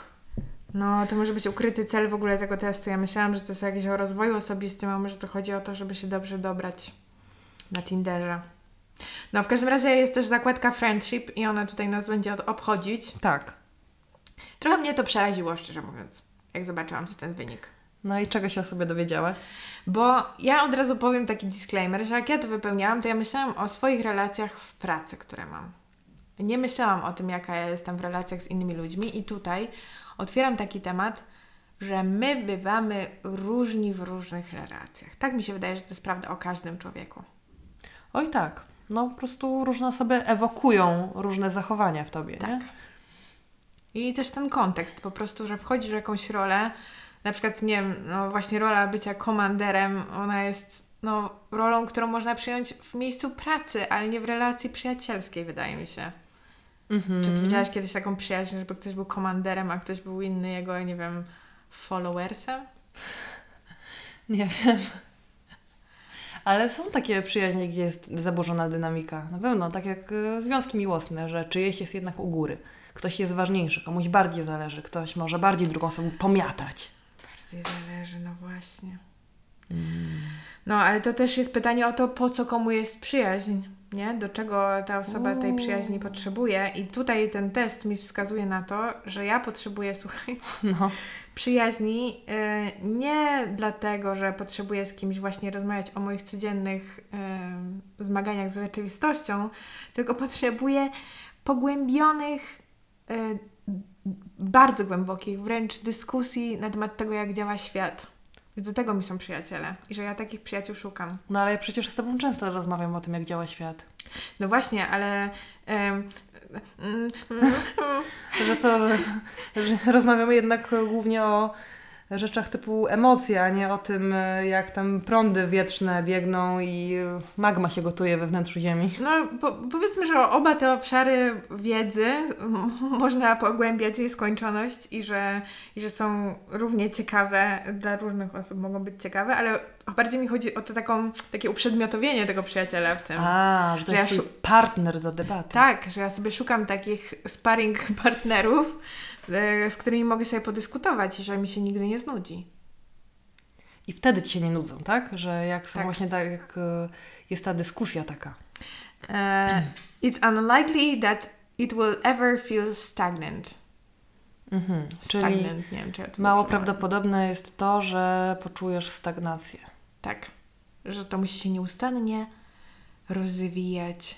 No, to może być ukryty cel w ogóle tego testu. Ja myślałam, że to jest jakieś o rozwoju osobistym, a może to chodzi o to, żeby się dobrze dobrać na Tinderze. No, w każdym razie jest też zakładka friendship i ona tutaj nas będzie od- obchodzić. Tak. Trochę mnie to przeraziło, szczerze mówiąc, jak zobaczyłam ten wynik. No i czego się o sobie dowiedziałaś? Bo ja od razu powiem taki disclaimer, że jak ja to wypełniałam, to ja myślałam o swoich relacjach w pracy, które mam. Nie myślałam o tym, jaka ja jestem w relacjach z innymi ludźmi i tutaj otwieram taki temat, że my bywamy różni w różnych relacjach. Tak mi się wydaje, że to jest prawda o każdym człowieku. Oj tak. No po prostu różne osoby ewokują różne zachowania w tobie, nie? I też ten kontekst, po prostu, że wchodzisz w jakąś rolę, na przykład, nie wiem, no właśnie rola bycia komanderem, ona jest no, rolą, którą można przyjąć w miejscu pracy, ale nie w relacji przyjacielskiej, wydaje mi się. Mhm. Czy ty widziałaś kiedyś taką przyjaźń, żeby ktoś był komanderem, a ktoś był inny jego, nie wiem, followersem? Nie wiem. Ale są takie przyjaźnie, gdzie jest zaburzona dynamika. Na pewno, tak jak e, związki miłosne, że czyjeś jest jednak u góry. Ktoś jest ważniejszy, komuś bardziej zależy, ktoś może bardziej drugą osobą pomiatać. Bardziej zależy, no właśnie. No, ale to też jest pytanie o to, po co komu jest przyjaźń, nie? Do czego ta osoba tej przyjaźni potrzebuje. I tutaj ten test mi wskazuje na to, że ja potrzebuję, słuchaj, No. przyjaźni y, nie dlatego, że potrzebuję z kimś właśnie rozmawiać o moich codziennych y, zmaganiach z rzeczywistością, tylko potrzebuję pogłębionych, y, bardzo głębokich wręcz dyskusji na temat tego, jak działa świat. Do tego mi są przyjaciele i że ja takich przyjaciół szukam. no ale ja przecież z Tobą często rozmawiam o tym, jak działa świat. No właśnie, ale em, mm, Że to, że, że rozmawiamy jednak głównie o rzeczach typu emocje, a nie o tym, e, jak tam prądy wietrzne biegną i magma się gotuje we wnętrzu Ziemi. No, po, powiedzmy, że oba te obszary wiedzy można pogłębiać w nieskończoność i że, i że są równie ciekawe dla różnych osób, mogą być ciekawe, ale bardziej mi chodzi o to taką, takie uprzedmiotowienie tego przyjaciela w tym. A, że to Że jest ja partner do debaty. Tak, że ja sobie szukam takich sparring partnerów, z którymi mogę sobie podyskutować że mi się nigdy nie znudzi. I wtedy ci się nie nudzą, tak? Że jak są Tak. właśnie tak, jak e, jest ta dyskusja taka. E, it's unlikely that it will ever feel stagnant. Mhm. Czyli Stagnant, nie wiem, czy ja to mało prawdopodobne jest to, że poczujesz stagnację. Tak, że to musi się nieustannie rozwijać.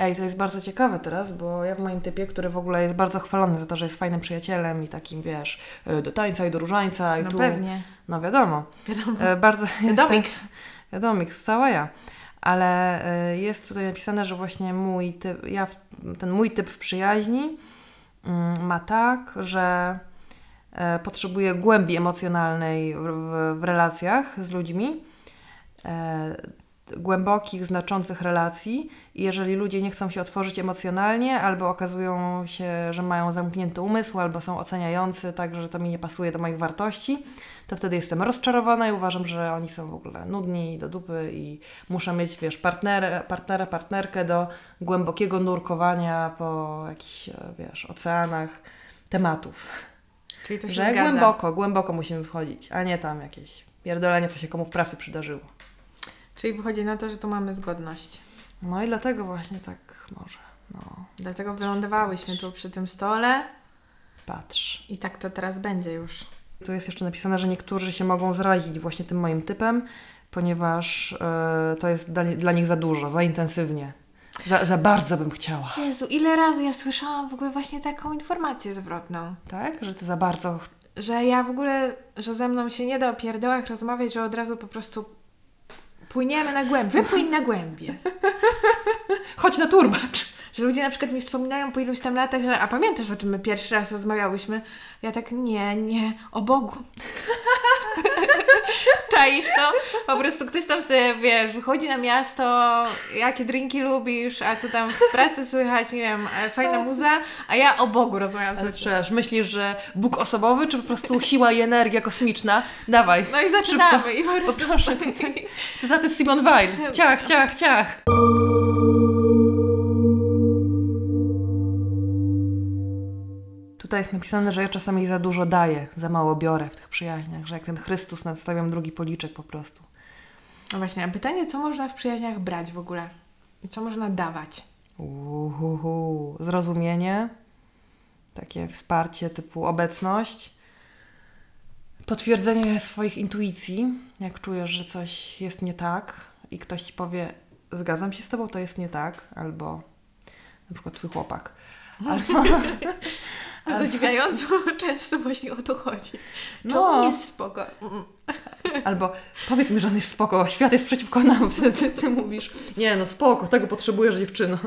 Ej, to jest bardzo ciekawe teraz, bo ja w moim typie, który w ogóle jest bardzo chwalony za to, że jest fajnym przyjacielem i takim, wiesz, y, do tańca i do różańca i No tu... pewnie. No wiadomo. Wiadomo. E, Bardzo Wiadomix. Wiadomix, cała ja. Ale e, jest tutaj napisane, że właśnie mój typ, ja, w- ten mój typ w przyjaźni mm, ma tak, że e, potrzebuje głębi emocjonalnej w, w, w relacjach z ludźmi, e, głębokich, znaczących relacji. I jeżeli ludzie nie chcą się otworzyć emocjonalnie, albo okazują się, że mają zamknięty umysł, albo są oceniający, tak, że to mi nie pasuje do moich wartości, to wtedy jestem rozczarowana i uważam, że oni są w ogóle nudni do dupy i muszę mieć, wiesz, partnera, partnera partnerkę do głębokiego nurkowania po jakichś, e, wiesz, oceanach tematów. Czyli to się Że zgadza. głęboko, głęboko musimy wchodzić, a nie tam jakieś pierdolenie, co się komu w pracy przydarzyło. Czyli wychodzi na to, że tu mamy zgodność. No i dlatego właśnie tak może, no, Dlatego wylądowałyśmy tu przy tym stole patrz. i tak to teraz będzie już. Tu jest jeszcze napisane, że niektórzy się mogą zrazić właśnie tym moim typem, ponieważ e, to jest dla, dla nich za dużo, za intensywnie. Za, za bardzo bym chciała. Jezu, ile razy ja słyszałam w ogóle właśnie taką informację zwrotną. Tak? Że ty za bardzo. Że ja w ogóle, że ze mną się nie da o pierdołach rozmawiać, że od razu po prostu płyniemy na głębię. Wypłyń na głębie. Chodź na turbacz! Że ludzie na przykład mi wspominają po iluś tam latach, że a pamiętasz o czym my pierwszy raz rozmawiałyśmy? Ja tak, nie, nie, o Bogu. Czaisz to? Po prostu ktoś tam sobie, wiesz, wychodzi na miasto, jakie drinki lubisz, a co tam w pracy słychać, nie wiem, e, fajna muza, a ja o Bogu rozmawiam Ale przecież myślisz, że Bóg osobowy, czy po prostu siła i energia kosmiczna? Dawaj. No i zaczynamy i po prostu... Poproszę tutaj. Cytaty z Simon Weil. Ciach, ciach, ciach. Tutaj jest napisane, że ja czasami za dużo daję, za mało biorę w tych przyjaźniach, że jak ten Chrystus nadstawiam drugi policzek po prostu. No właśnie, a pytanie, co można w przyjaźniach brać w ogóle? I co można dawać? Uhuhu. Zrozumienie, takie wsparcie typu obecność, potwierdzenie swoich intuicji, jak czujesz, że coś jest nie tak i ktoś ci powie, zgadzam się z tobą, to jest nie tak, albo na przykład twój chłopak. Albo, zadziwiająco często właśnie o to chodzi. No. To on jest spoko. Mm. albo powiedz mi, że on jest spoko, świat jest przeciwko nam, wtedy ty, ty mówisz, nie no spoko, tego potrzebujesz dziewczyno.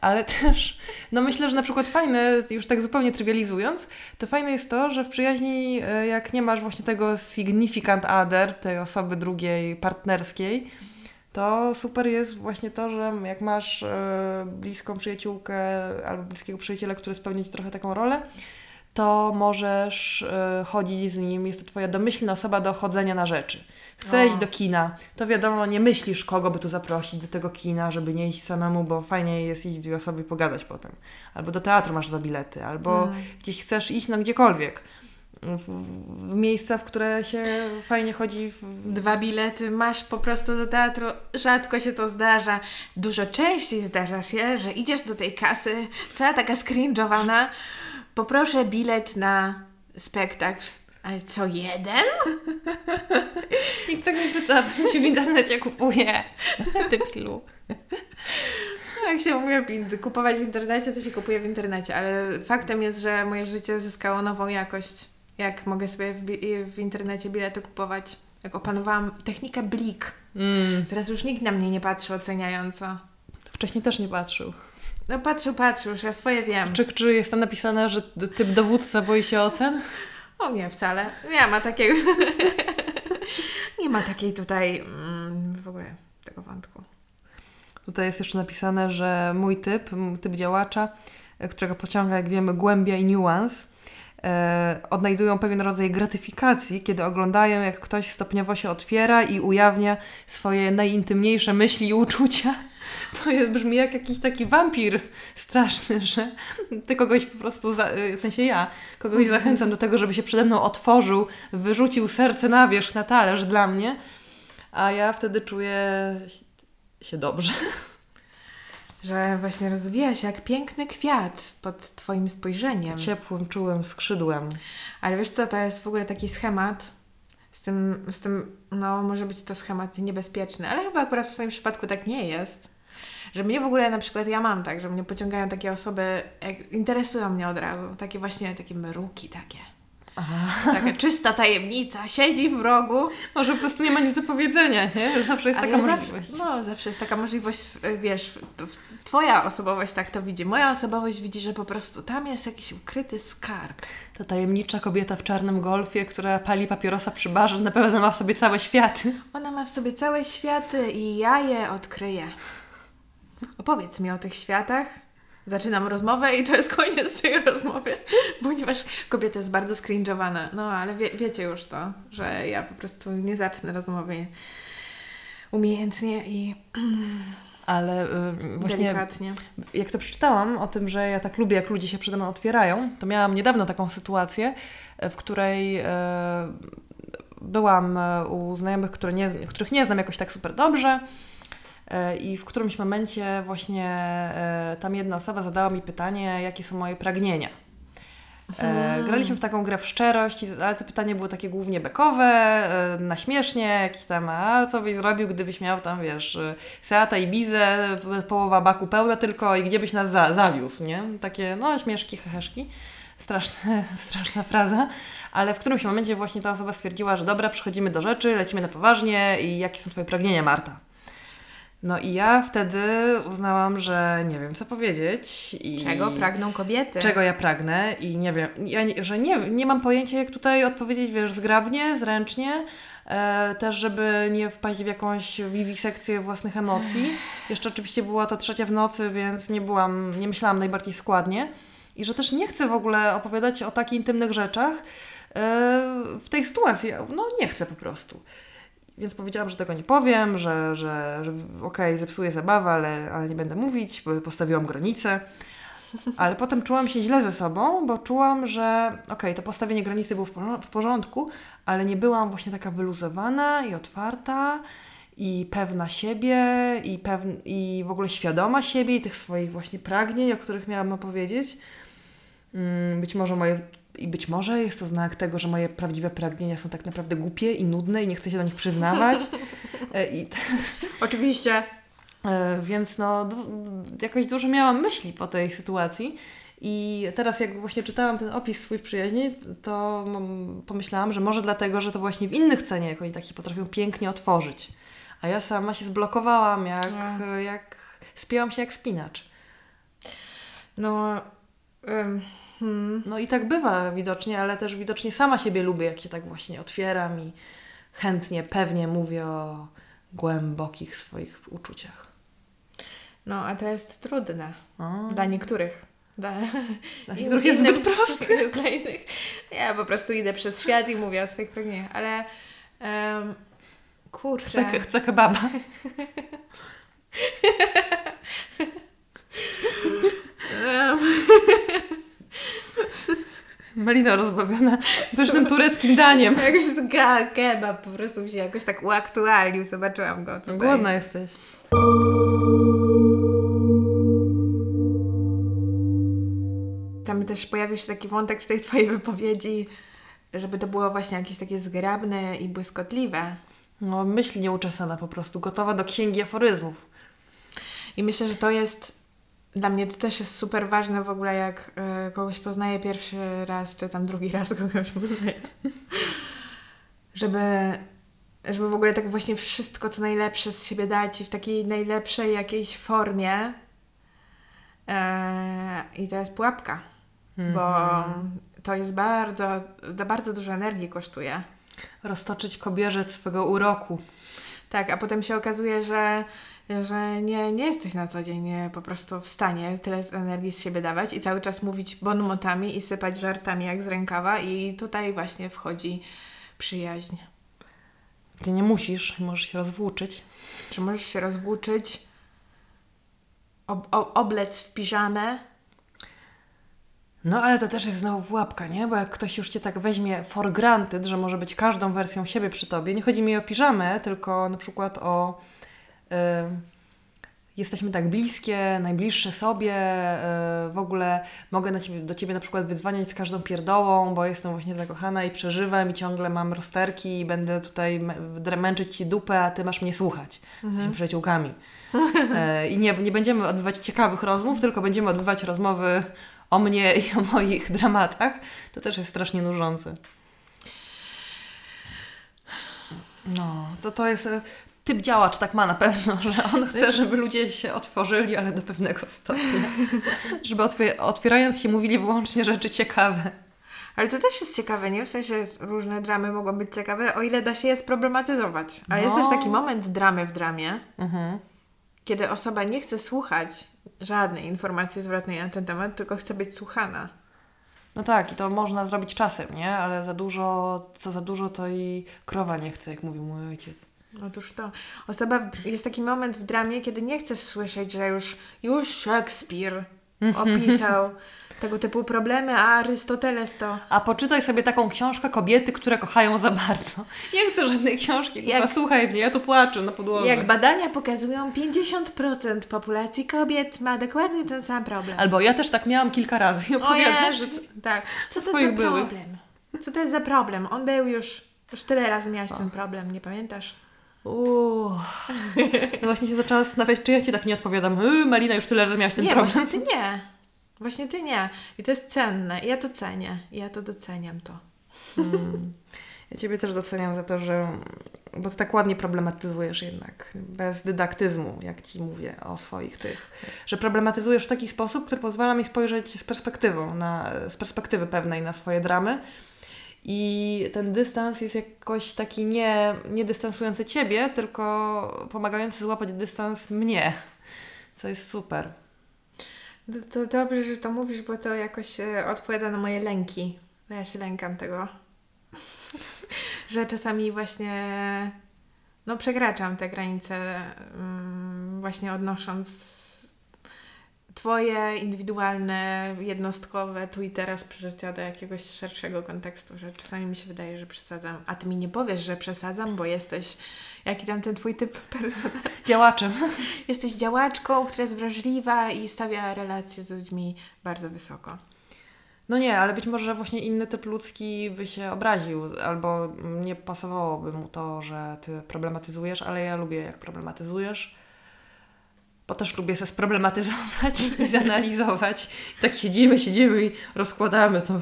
Ale też, no myślę, że na przykład fajne, już tak zupełnie trywializując, to fajne jest to, że w przyjaźni, e, jak nie masz właśnie tego significant other, tej osoby drugiej, partnerskiej, to super jest właśnie to, że jak masz e, bliską przyjaciółkę albo bliskiego przyjaciela, który spełni ci trochę taką rolę, to możesz e, chodzić z nim, jest to twoja domyślna osoba do chodzenia na rzeczy. Chcę O. iść do kina, to wiadomo, nie myślisz, kogo by tu zaprosić do tego kina, żeby nie iść samemu, bo fajnie jest iść dwie osoby i pogadać potem. Albo do teatru masz dwa bilety, albo Mm. gdzieś chcesz iść, no gdziekolwiek. W, w miejsca, w które się fajnie chodzi. W... Dwa bilety masz po prostu do teatru. Rzadko się to zdarza. Dużo częściej zdarza się, że idziesz do tej kasy, cała taka skringowana. Poproszę bilet na spektakl. Ale co, jeden? Nikt tak nie pyta, się w internecie kupuje. Debilu. No, Jak się pin- kupować w internecie, to się kupuje w internecie, ale faktem jest, że moje życie zyskało nową jakość. Jak mogę sobie w, w internecie bilety kupować. Jak opanowałam technikę blik. Mm. Teraz już nikt na mnie nie patrzy oceniająco. Wcześniej też nie patrzył. No patrzył, patrzył, już ja swoje wiem. Czy, czy jest tam napisane, że typ dowódca boi się ocen? O nie, wcale. Nie ma takiej. nie ma takiej tutaj mm, w ogóle tego wątku. Tutaj jest jeszcze napisane, że mój typ, typ działacza, e, którego pociąga, jak wiemy, głębia i niuans, odnajdują pewien rodzaj gratyfikacji, kiedy oglądają, jak ktoś stopniowo się otwiera i ujawnia swoje najintymniejsze myśli i uczucia. To jest, brzmi jak jakiś taki wampir straszny, że ty kogoś po prostu, za, e, w sensie ja, kogoś zachęcam do tego, żeby się przede mną otworzył, wyrzucił serce na wierzch, na talerz dla mnie, a ja wtedy czuję się dobrze. Że właśnie rozwija się jak piękny kwiat pod Twoim spojrzeniem. Ciepłym, czułym skrzydłem. Ale wiesz co, to jest w ogóle taki schemat. Z tym, z tym, no może być to schemat niebezpieczny, ale chyba akurat w swoim przypadku tak nie jest. Że mnie w ogóle na przykład, ja mam tak, że mnie pociągają takie osoby, jak, interesują mnie od razu. Takie właśnie, takie mruki takie. Taka czysta tajemnica, siedzi w rogu. Może po prostu nie ma nic do powiedzenia, nie? Zawsze jest taka ja możliwość. Zawsze, no, zawsze jest taka możliwość, wiesz, twoja osobowość tak to widzi. Moja osobowość widzi, że po prostu tam jest jakiś ukryty skarb. Ta tajemnicza kobieta w czarnym golfie, która pali papierosa przy barze, na pewno ma w sobie całe światy. Ona ma w sobie całe światy i ja je odkryję. Opowiedz mi o tych światach. Zaczynam rozmowę i to jest koniec tej rozmowy, ponieważ kobieta jest bardzo skringowana. No, ale wie, wiecie już to, że ja po prostu nie zacznę rozmowy umiejętnie i Ale y, właśnie delikatnie. jak to przeczytałam o tym, że ja tak lubię, jak ludzie się przede mną otwierają, to miałam niedawno taką sytuację, e, w której e, byłam e, u znajomych, które nie, których nie znam jakoś tak super dobrze. E, I w którymś momencie właśnie e, tam jedna osoba zadała mi pytanie, jakie są moje pragnienia. E, graliśmy w taką grę w szczerość, ale te pytania były takie głównie bekowe, na śmiesznie, jakieś tam, a co byś zrobił, gdybyś miał tam, wiesz, Seata i Bizę, połowa baku pełna tylko i gdzie byś nas za, zawiózł, nie? Takie, no, śmieszki, heheszki. Straszne, straszna fraza, ale w którymś momencie właśnie ta osoba stwierdziła, że dobra, przechodzimy do rzeczy, lecimy na poważnie i jakie są Twoje pragnienia, Marta? No i ja wtedy uznałam, że nie wiem, co powiedzieć. I... Czego pragną kobiety? Czego ja pragnę i nie wiem, ja, nie- że nie, nie mam pojęcia, jak tutaj odpowiedzieć, wiesz, zgrabnie, zręcznie. E, też, żeby nie wpaść w jakąś wiwisekcję własnych emocji. Jeszcze oczywiście była to trzecia w nocy, więc nie byłam, nie myślałam najbardziej składnie. I że też nie chcę w ogóle opowiadać o takich intymnych rzeczach e, w tej sytuacji. No nie chcę po prostu. Więc powiedziałam, że tego nie powiem, że, że, że okej, zepsuję zabawę, ale, ale nie będę mówić, bo postawiłam granicę. Ale potem czułam się źle ze sobą, bo czułam, że okej, to postawienie granicy było w porządku, ale nie byłam właśnie taka wyluzowana i otwarta i pewna siebie i, pewn- i w ogóle świadoma siebie i tych swoich właśnie pragnień, o których miałam opowiedzieć. Mm, Być może moje i być może jest to znak tego, że moje prawdziwe pragnienia są tak naprawdę głupie i nudne i nie chcę się do nich przyznawać. E, I Oczywiście. E, Więc no, jakoś dużo miałam myśli po tej sytuacji. I teraz, jak właśnie czytałam ten opis swój przyjaźni, to pomyślałam, że może dlatego, że to właśnie w innych cenie jakoś tak się potrafią pięknie otworzyć. A ja sama się zblokowałam, jak, No. jak spięłam się jak spinacz. No. ym, hmm. No i tak bywa widocznie, ale też widocznie sama siebie lubię, jak się tak właśnie otwieram i chętnie, pewnie mówię o głębokich swoich uczuciach. No, a to jest trudne. O, Dla niektórych. Dla, dla niektórych jest zbyt proste. Jest dla innych. Ja po prostu idę przez świat i mówię o swoich pragnieniach, ale um, kurczę. Chcę, chcę kebaba. Em, Melina rozbawiona pysznym tureckim daniem. jakoś kebab po prostu mi się jakoś tak uaktualnił, zobaczyłam go tutaj. Głodna jesteś. Tam też pojawił się taki wątek w tej twojej wypowiedzi, żeby to było właśnie jakieś takie zgrabne i błyskotliwe. No, myśl nieuczesana po prostu, gotowa do księgi aforyzmów. I myślę, że to jest dla mnie to też jest super ważne w ogóle, jak e, kogoś poznaję pierwszy raz, czy tam drugi raz kogoś poznaję. żeby, żeby w ogóle tak właśnie wszystko, co najlepsze z siebie dać i w takiej najlepszej jakiejś formie. E, I to jest pułapka, bo to jest bardzo, bardzo dużo energii kosztuje. Roztoczyć kobierzec swego uroku. Tak, a potem się okazuje, że, że nie, nie jesteś na co dzień nie, po prostu w stanie tyle z energii z siebie dawać i cały czas mówić bonmotami i sypać żartami jak z rękawa i tutaj właśnie wchodzi przyjaźń. Ty nie musisz, możesz się rozwłóczyć. Czy możesz się rozwłóczyć, ob, ob, oblec w piżamę, No ale to też jest znowu pułapka, nie? Bo jak ktoś już Cię tak weźmie for granted, że może być każdą wersją siebie przy Tobie, nie chodzi mi o piżamę, tylko na przykład o... y, jesteśmy tak bliskie, najbliższe sobie, e, w ogóle mogę ciebie, do Ciebie na przykład wydzwaniać z każdą pierdołą, bo jestem właśnie zakochana i przeżywam i ciągle mam rozterki i będę tutaj mę- męczyć Ci dupę, a Ty masz mnie słuchać. Jesteśmy przyjaciółkami. E, I nie, nie będziemy odbywać ciekawych rozmów, tylko będziemy odbywać rozmowy o mnie i o moich dramatach. To też jest strasznie nużące. No, to to jest e, typ działacz, tak ma na pewno, że on chce, żeby ludzie się otworzyli, ale do pewnego stopnia. żeby otwie- otwierając się mówili wyłącznie rzeczy ciekawe. Ale to też jest ciekawe, nie? W sensie różne dramy mogą być ciekawe, o ile da się je sproblematyzować. A jest No. też taki moment dramy w dramie, Mhm. kiedy osoba nie chce słuchać żadnej informacji zwrotnej na ten temat, tylko chce być słuchana. No tak, i to można zrobić czasem, nie? Ale za dużo, co za dużo, to i krowa nie chce, jak mówił mój ojciec. Otóż to. Osoba, jest taki moment w dramie, kiedy nie chcesz słyszeć, że już, już Szekspir opisał tego typu problemy, a Arystoteles to... A poczytaj sobie taką książkę Kobiety, które kochają za bardzo. Nie chcę żadnej książki, Jak- słuchaj mnie, ja tu płaczę na podłodze. Jak badania pokazują, 50% populacji kobiet ma dokładnie ten sam problem. Albo ja też tak miałam kilka razy i O opowiadasz. Jezu, tak. Co to za byłych. problem? Co to jest za problem? On był już, już tyle razy miałaś ten problem, nie pamiętasz? Uuu. No właśnie się zaczęłam zastanawiać, czy ja Ci tak nie odpowiadam. Yy, Malina, już tyle razy miałaś ten nie, problem. właśnie ty nie. Właśnie ty nie. I to jest cenne. I ja to cenię. I ja to doceniam to. Ja Ciebie też doceniam za to, że... Bo Ty tak ładnie problematyzujesz jednak. Bez dydaktyzmu, jak Ci mówię o swoich tych. Że problematyzujesz w taki sposób, który pozwala mi spojrzeć z perspektywą, na, z perspektywy pewnej na swoje dramy. I ten dystans jest jakoś taki nie, nie dystansujący Ciebie, tylko pomagający złapać dystans mnie. Co jest super. To, to dobrze, że to mówisz, bo to jakoś e, odpowiada na moje lęki. No ja się lękam tego. że czasami właśnie no przekraczam te granice mm, właśnie odnosząc Twoje indywidualne, jednostkowe tu i teraz przeżycia do jakiegoś szerszego kontekstu, że czasami mi się wydaje, że przesadzam, a Ty mi nie powiesz, że przesadzam, bo jesteś, jaki tam ten Twój typ personalny, Działaczem. jesteś działaczką, która jest wrażliwa i stawia relacje z ludźmi bardzo wysoko. No nie, ale być może właśnie inny typ ludzki by się obraził, albo nie pasowałoby mu to, że ty problematyzujesz, ale ja lubię jak problematyzujesz, bo też lubię się sproblematyzować i zanalizować. I tak siedzimy, siedzimy i rozkładamy to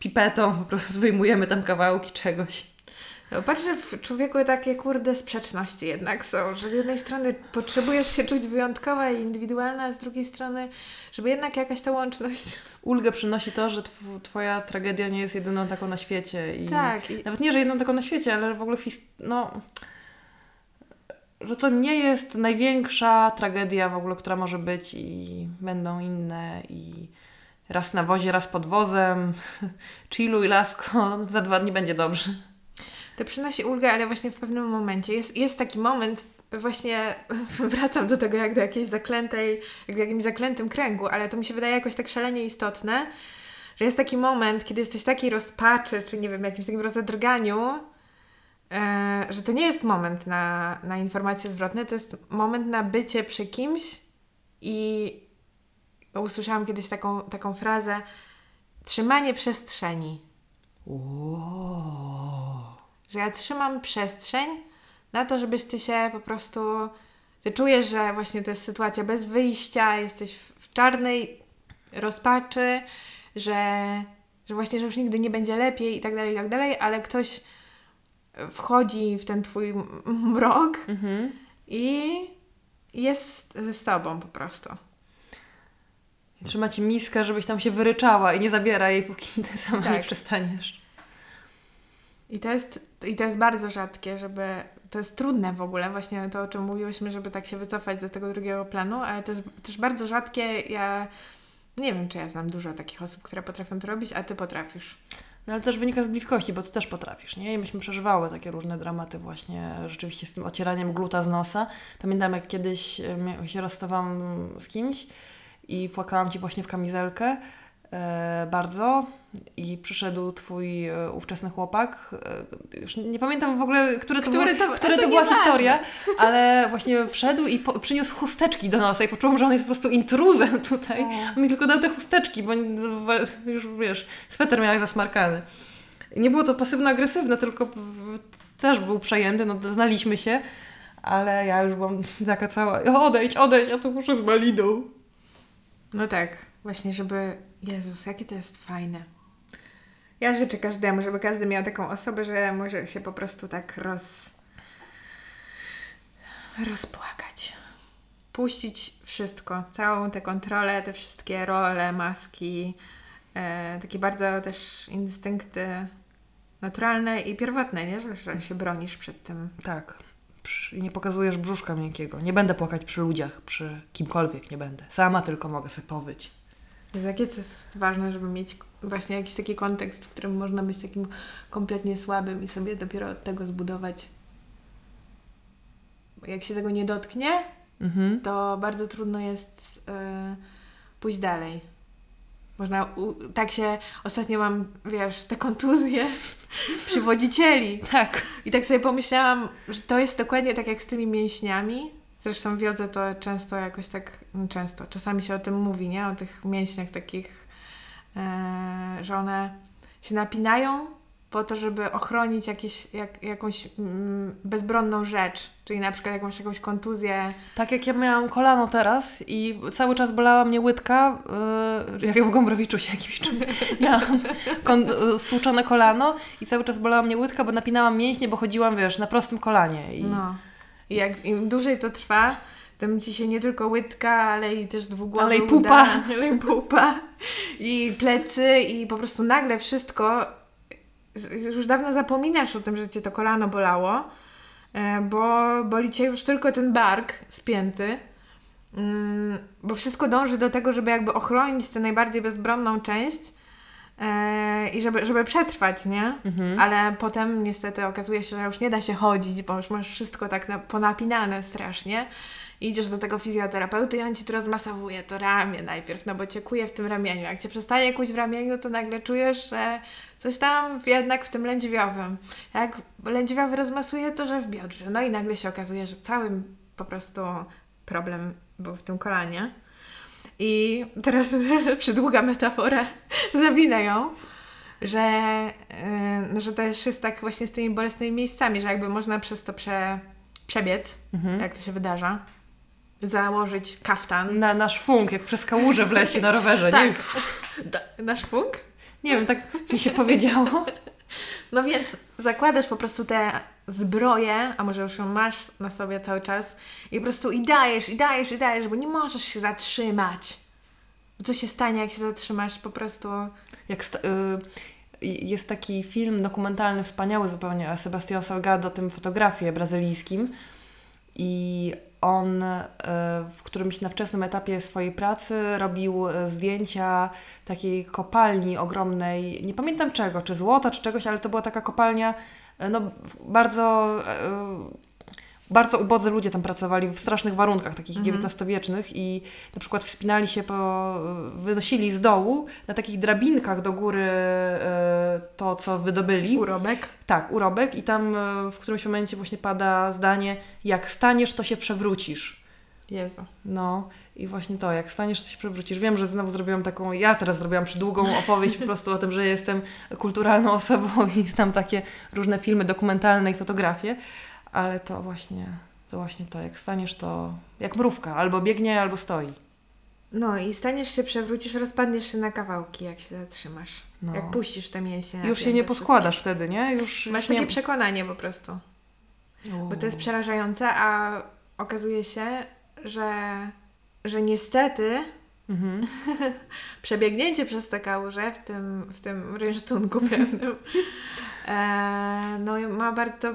pipetą, po prostu wyjmujemy tam kawałki czegoś. No, patrz, że w człowieku takie kurde sprzeczności jednak są, że z jednej strony potrzebujesz się czuć wyjątkowa i indywidualna, a z drugiej strony, żeby jednak jakaś ta łączność... Ulgę przynosi to, że tw- twoja tragedia nie jest jedyną taką na świecie. I Tak, i Nawet nie, że jedną taką na świecie, ale w ogóle his- no, że to nie jest największa tragedia w ogóle, która może być i będą inne i raz na wozie, raz pod wozem, chilluj lasko, za dwa dni będzie dobrze. To przynosi ulgę, ale właśnie w pewnym momencie jest, jest taki moment, właśnie wracam do tego jak do jakiejś zaklętej, jak do jakimś zaklętym kręgu, ale to mi się wydaje jakoś tak szalenie istotne, że jest taki moment, kiedy jesteś takiej rozpaczy, czy nie wiem, jakimś takim rozedrganiu, e, że to nie jest moment na, na informacje zwrotne, to jest moment na bycie przy kimś i usłyszałam kiedyś taką, taką frazę trzymanie przestrzeni. Że ja trzymam przestrzeń na to, żebyś ty się po prostu. Ty czujesz, że właśnie to jest sytuacja bez wyjścia, jesteś w, w czarnej rozpaczy, że, że właśnie, że już nigdy nie będzie lepiej i tak dalej, i tak dalej, ale ktoś wchodzi w ten twój mrok Mhm. i jest z tobą po prostu. Trzyma ci miskę, żebyś tam się wyryczała i nie zabiera jej, póki ty sama nie Tak. przestaniesz. I to jest, I to jest bardzo rzadkie, żeby. To jest trudne w ogóle, właśnie to, o czym mówiłyśmy, żeby tak się wycofać do tego drugiego planu, ale to jest też bardzo rzadkie. Ja nie wiem, czy ja znam dużo takich osób, które potrafią to robić, a ty potrafisz. No ale też wynika z bliskości, bo ty też potrafisz, nie? I myśmy przeżywały takie różne dramaty właśnie rzeczywiście z tym ocieraniem gluta z nosa. Pamiętam jak kiedyś się rozstawałam z kimś i płakałam Ci właśnie w kamizelkę bardzo i przyszedł twój e, ówczesny chłopak. E, już nie pamiętam w ogóle, które to, Który to- które to to była historia, ale właśnie wszedł i po, przyniósł chusteczki do nosa i poczułam, że on jest po prostu intruzem tutaj. On mi tylko dał te chusteczki, bo już wiesz, sweter miałeś zasmarkany. Nie było to pasywno-agresywne, tylko też był przejęty, no znaliśmy się, ale ja już byłam taka cała, odejdź, odejdź, ja tu muszę z Maliną. No tak, właśnie, żeby. Jezus, jakie to jest fajne. Ja życzę każdemu, żeby każdy miał taką osobę, że może się po prostu tak roz. rozpłakać. Puścić wszystko, całą tę kontrolę, te wszystkie role, maski, e, takie bardzo też instynkty naturalne i pierwotne, nie? Że, że się bronisz przed tym. Tak. I nie pokazujesz brzuszka miękkiego. Nie będę płakać przy ludziach, przy kimkolwiek nie będę. Sama tylko mogę sobie powyć. Jezu, jakie to jest ważne, żeby mieć właśnie jakiś taki kontekst, w którym można być takim kompletnie słabym i sobie dopiero od tego zbudować. Jak się tego nie dotknie, Mhm. to bardzo trudno jest e, pójść dalej. Można, u, tak się, ostatnio mam, wiesz, te kontuzje przywodzicieli. Tak. I tak sobie pomyślałam, że to jest dokładnie tak jak z tymi mięśniami. Zresztą w jodze to często jakoś tak, no często, czasami się o tym mówi, nie? O tych mięśniach takich, e, że one się napinają po to, żeby ochronić jakieś, jak, jakąś mm, bezbronną rzecz. Czyli na przykład jakąś, jakąś kontuzję. Tak jak ja miałam kolano teraz i cały czas bolała mnie łydka, yy, jak w Gombrowiczu się jakimś czym. Miałam kon- yy, stłuczone kolano i cały czas bolała mnie łydka, bo napinałam mięśnie, bo chodziłam, wiesz, na prostym kolanie. I... No. I jak im dłużej to trwa, tym ci się nie tylko łydka, ale i też dwugłowy Ale i uda, pupa. ale i pupa. I plecy i po prostu nagle wszystko już dawno zapominasz o tym, że cię to kolano bolało, e, bo boli cię już tylko ten bark spięty. Mm, Bo wszystko dąży do tego, żeby jakby ochronić tę najbardziej bezbronną część i żeby, żeby przetrwać, nie? Mhm. Ale potem niestety okazuje się, że już nie da się chodzić, bo już masz wszystko tak na, ponapinane strasznie. I idziesz do tego fizjoterapeuty i on ci tu rozmasowuje to ramię najpierw, no bo cię kuje w tym ramieniu. Jak cię przestanie kuć w ramieniu, to nagle czujesz, że coś tam jednak w tym lędźwiowym. Jak lędźwiowy rozmasuje, to że w biodrze. No i nagle się okazuje, że cały po prostu problem był w tym kolanie. I teraz przydługa metafora, zawinę ją, że, yy, no, że też jest tak właśnie z tymi bolesnymi miejscami, że jakby można przez to prze, przebiec, Mhm. jak to się wydarza, założyć kaftan. Na nasz funk, jak przez kałużę w lesie na rowerze. Tak. Nie, Nasz funk? nie wiem, tak mi się powiedziało. No więc zakładasz po prostu te zbroje, a może już ją masz na sobie cały czas i po prostu i dajesz, i dajesz, i dajesz, bo nie możesz się zatrzymać. Co się stanie, jak się zatrzymasz po prostu... Jak y, jest taki film dokumentalny, wspaniały zupełnie, o Sebastian Salgado, tym fotografie brazylijskim. I on y, w którymś na wczesnym etapie swojej pracy robił y, zdjęcia takiej kopalni ogromnej, nie pamiętam czego, czy złota, czy czegoś, ale to była taka kopalnia no, bardzo y, bardzo ubodzy ludzie tam pracowali w strasznych warunkach, takich Mhm. XIX-wiecznych i na przykład wspinali się po, wynosili z dołu na takich drabinkach do góry e, to, co wydobyli. Urobek. Tak, urobek i tam e, w którymś momencie właśnie pada zdanie, jak staniesz, to się przewrócisz. Jezu. No i właśnie to, jak staniesz, to się przewrócisz. Wiem, że znowu zrobiłam taką, ja teraz zrobiłam przydługą opowieść po prostu o tym, że jestem kulturalną osobą i znam takie różne filmy dokumentalne i fotografie, ale to właśnie, to właśnie to, jak staniesz, to jak mrówka, albo biegnie, albo stoi. No i staniesz się, przewrócisz, rozpadniesz się na kawałki, jak się zatrzymasz. No. Jak puścisz te mięśnie. Już się nie poskładasz wtedy, nie? Już. Masz już nie... takie przekonanie po prostu. Bo to jest przerażające, a okazuje się, że, że niestety Mhm. przebiegnięcie przez tę kałużę w tym, w tym rynsztunku pewnym e, no ma bardzo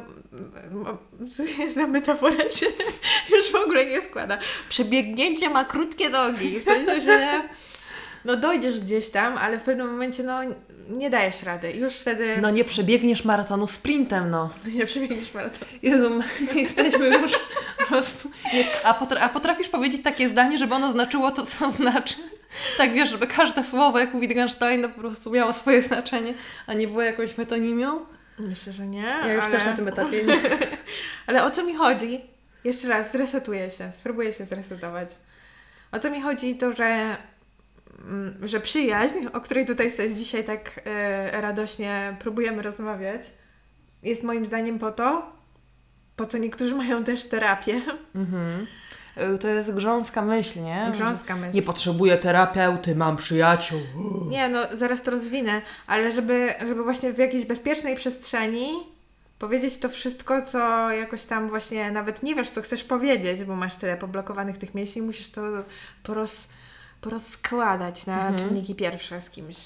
jest za metafora się już w ogóle nie składa. Przebiegnięcie ma krótkie nogi, w sensie, że no dojdziesz gdzieś tam, ale w pewnym momencie no nie dajesz rady. Już wtedy No nie przebiegniesz maratonu sprintem, no. nie przebiegniesz maraton. Jezu, my jesteśmy już po prostu... Nie. A, potra- a potrafisz powiedzieć takie zdanie, żeby ono znaczyło to, co znaczy? Tak wiesz, żeby każde słowo, jak u Wittgensteina, po prostu miało swoje znaczenie, a nie było jakąś metonimią. Myślę, że nie. Ja już ale... też na tym etapie nie. Ale o co mi chodzi? Jeszcze raz, zresetuję się, spróbuję się zresetować. O co mi chodzi to, że, że przyjaźń, o której tutaj sobie dzisiaj tak e, radośnie próbujemy rozmawiać, jest moim zdaniem po to, po co niektórzy mają też terapię. Mhm. Y, To jest grząska myśl, nie? Grząska myśl. Nie potrzebuję terapeuty, mam przyjaciół. Nie, no zaraz to rozwinę, ale żeby, żeby właśnie w jakiejś bezpiecznej przestrzeni powiedzieć to wszystko, co jakoś tam właśnie nawet nie wiesz, co chcesz powiedzieć, bo masz tyle poblokowanych tych miejsc i musisz to poroz, porozkładać na Mhm. czynniki pierwsze z kimś.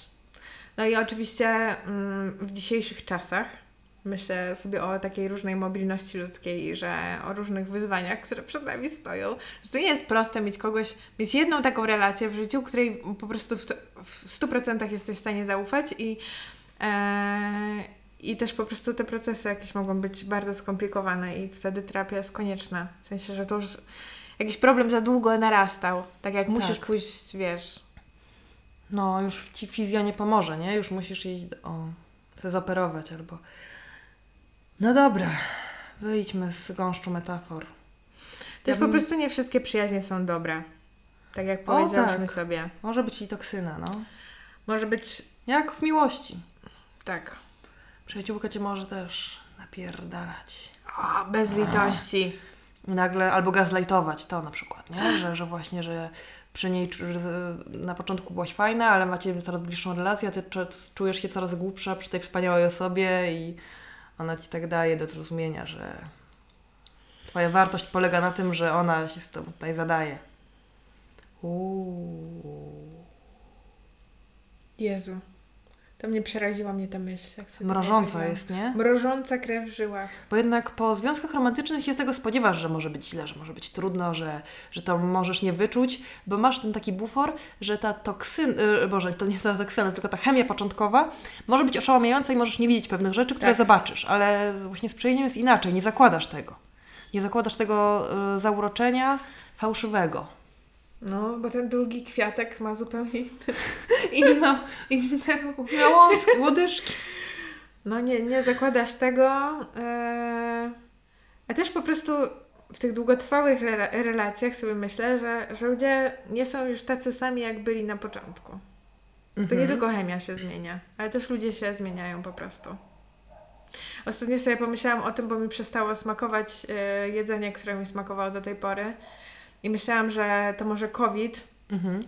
No i oczywiście mm, w dzisiejszych czasach myślę sobie o takiej różnej mobilności ludzkiej że o różnych wyzwaniach, które przed nami stoją, że to nie jest proste mieć kogoś, mieć jedną taką relację w życiu, której po prostu w, w 100% jesteś w stanie zaufać i, e, i też po prostu te procesy jakieś mogą być bardzo skomplikowane i wtedy terapia jest konieczna. W sensie, że to już jakiś problem za długo narastał. Tak jak musisz Tak. pójść, wiesz, No, już ci fizjo nie pomoże, nie? Już musisz iść, o, chcę zoperować albo... No dobra, wyjdźmy z gąszczu metafor. Też Ja po bym- prostu nie wszystkie przyjaźnie są dobre. Tak jak O, powiedziałyśmy tak. sobie. Może być i toksyna, no. Może być Jak w miłości. tak. Przyjaciółka cię może też napierdalać. O, bez litości. Nagle, albo gazlightować, to na przykład, nie? Że, że właśnie, że przy niej na początku byłaś fajna, ale macie coraz bliższą relację, a ty czu- czujesz się coraz głupsza przy tej wspaniałej osobie i ona ci tak daje do zrozumienia, że twoja wartość polega na tym, że ona się z tobą tutaj zadaje. Uuu. Jezu. To mnie przeraziła mnie ta myśl. Jak sobie Mrożąca jest, nie? Mrożąca krew w żyłach. Bo jednak po związkach romantycznych się tego spodziewasz, że może być źle, że może być trudno, że, że to możesz nie wyczuć, bo masz ten taki bufor, że ta toksyn, yy, Boże, to nie ta toksyna, tylko ta chemia początkowa może być oszałamiająca i możesz nie widzieć pewnych rzeczy, które Tak. zobaczysz, ale właśnie z przyjaźnią jest inaczej, nie zakładasz tego. Nie zakładasz tego yy, zauroczenia fałszywego. No, bo ten długi kwiatek ma zupełnie inną, inne Gałązki, łodyżki. No nie, nie zakładasz tego. e, A też po prostu w tych długotrwałych rela- relacjach sobie myślę, że, że ludzie nie są już tacy sami, jak byli na początku. To nie Mhm. tylko chemia się zmienia, ale też ludzie się zmieniają po prostu. Ostatnio sobie pomyślałam o tym, bo mi przestało smakować e, jedzenie, które mi smakowało do tej pory. I myślałam, że to może COVID, Mhm.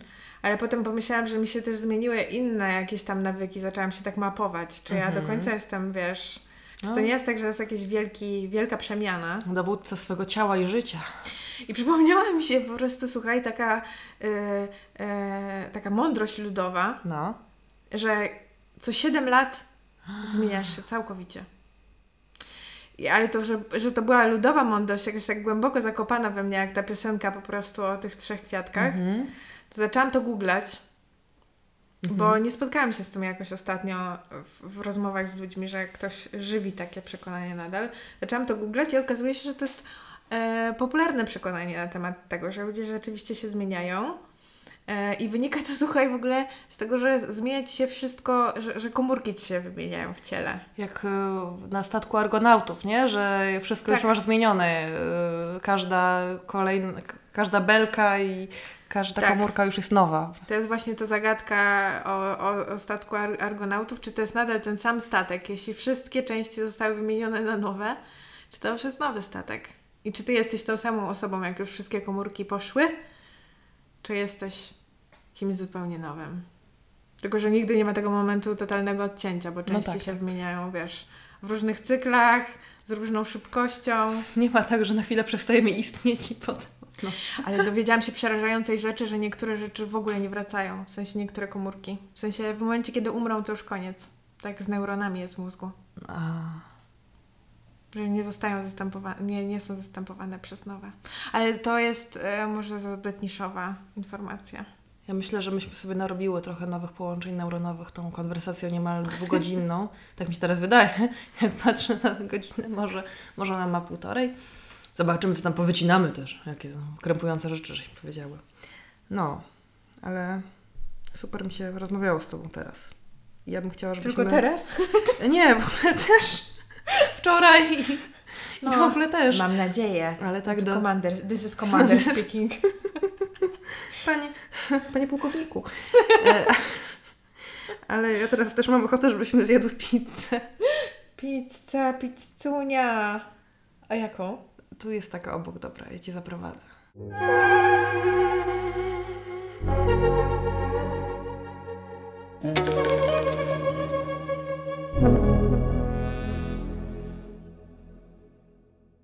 ale potem pomyślałam, że mi się też zmieniły inne jakieś tam nawyki, zaczęłam się tak mapować, czy ja do Mhm. końca jestem, wiesz, czy to No. nie jest tak, że jest jakaś wielki, wielka przemiana. Dowódca swego ciała i życia. I przypomniała mi się po prostu, słuchaj, taka, y, y, taka mądrość ludowa, No. że co 7 lat zmieniasz się całkowicie. Ale to, że, że to była ludowa mądrość, jakaś tak głęboko zakopana we mnie, jak ta piosenka po prostu o tych trzech kwiatkach, Mhm. to zaczęłam to googlać, Mhm. bo nie spotkałam się z tym jakoś ostatnio w, w rozmowach z ludźmi, że ktoś żywi takie przekonanie nadal. Zaczęłam to googlać i okazuje się, że to jest e, popularne przekonanie na temat tego, że ludzie rzeczywiście się zmieniają. E, I wynika to, słuchaj, w ogóle z tego, że zmienia ci się wszystko, że, że komórki ci się wymieniają w ciele. Jak y, na statku argonautów, nie? Że wszystko już Tak. masz zmienione. y, Każda kolejna, każda belka i każda Tak. komórka już jest nowa. To jest właśnie ta zagadka o, o, o statku ar- argonautów, czy to jest nadal ten sam statek, jeśli wszystkie części zostały wymienione na nowe, czy to już jest nowy statek? I czy ty jesteś tą samą osobą, jak już wszystkie komórki poszły, czy jesteś kimś zupełnie nowym? Tylko, że nigdy nie ma tego momentu totalnego odcięcia, bo części tak, się tak. wymieniają, wiesz, w różnych cyklach, z różną szybkością. Nie ma tak, że na chwilę przestajemy istnieć i potem. No. Ale dowiedziałam się przerażającej rzeczy, że niektóre rzeczy w ogóle nie wracają. W sensie niektóre komórki. W sensie w momencie, kiedy umrą, to już koniec. Tak z neuronami jest w mózgu. A, Że nie zostają zastępowane, nie, nie są zastępowane przez nowe. Ale to jest e, może zbyt niszowa informacja. Ja myślę, że myśmy sobie narobiły trochę nowych połączeń neuronowych tą konwersacją niemal dwugodzinną. tak mi się teraz wydaje. Jak patrzę na godzinę, może, może ona ma półtorej. Zobaczymy, co tam powycinamy też. Jakie krępujące rzeczy żeśmy powiedziały. No, ale Super mi się rozmawiało z Tobą teraz. Ja bym chciała, żebyśmy... Tylko teraz? Nie, w ogóle też wczoraj i, No, i w ogóle też. Mam nadzieję. Ale tak do... Commander, this is commander speaking. Panie, panie pułkowniku. E, ale ja teraz też mam ochotę, żebyśmy zjadły pizzę. Pizza, pizzunia. A jaką? Tu jest taka obok, dobra, ja Cię zaprowadzę.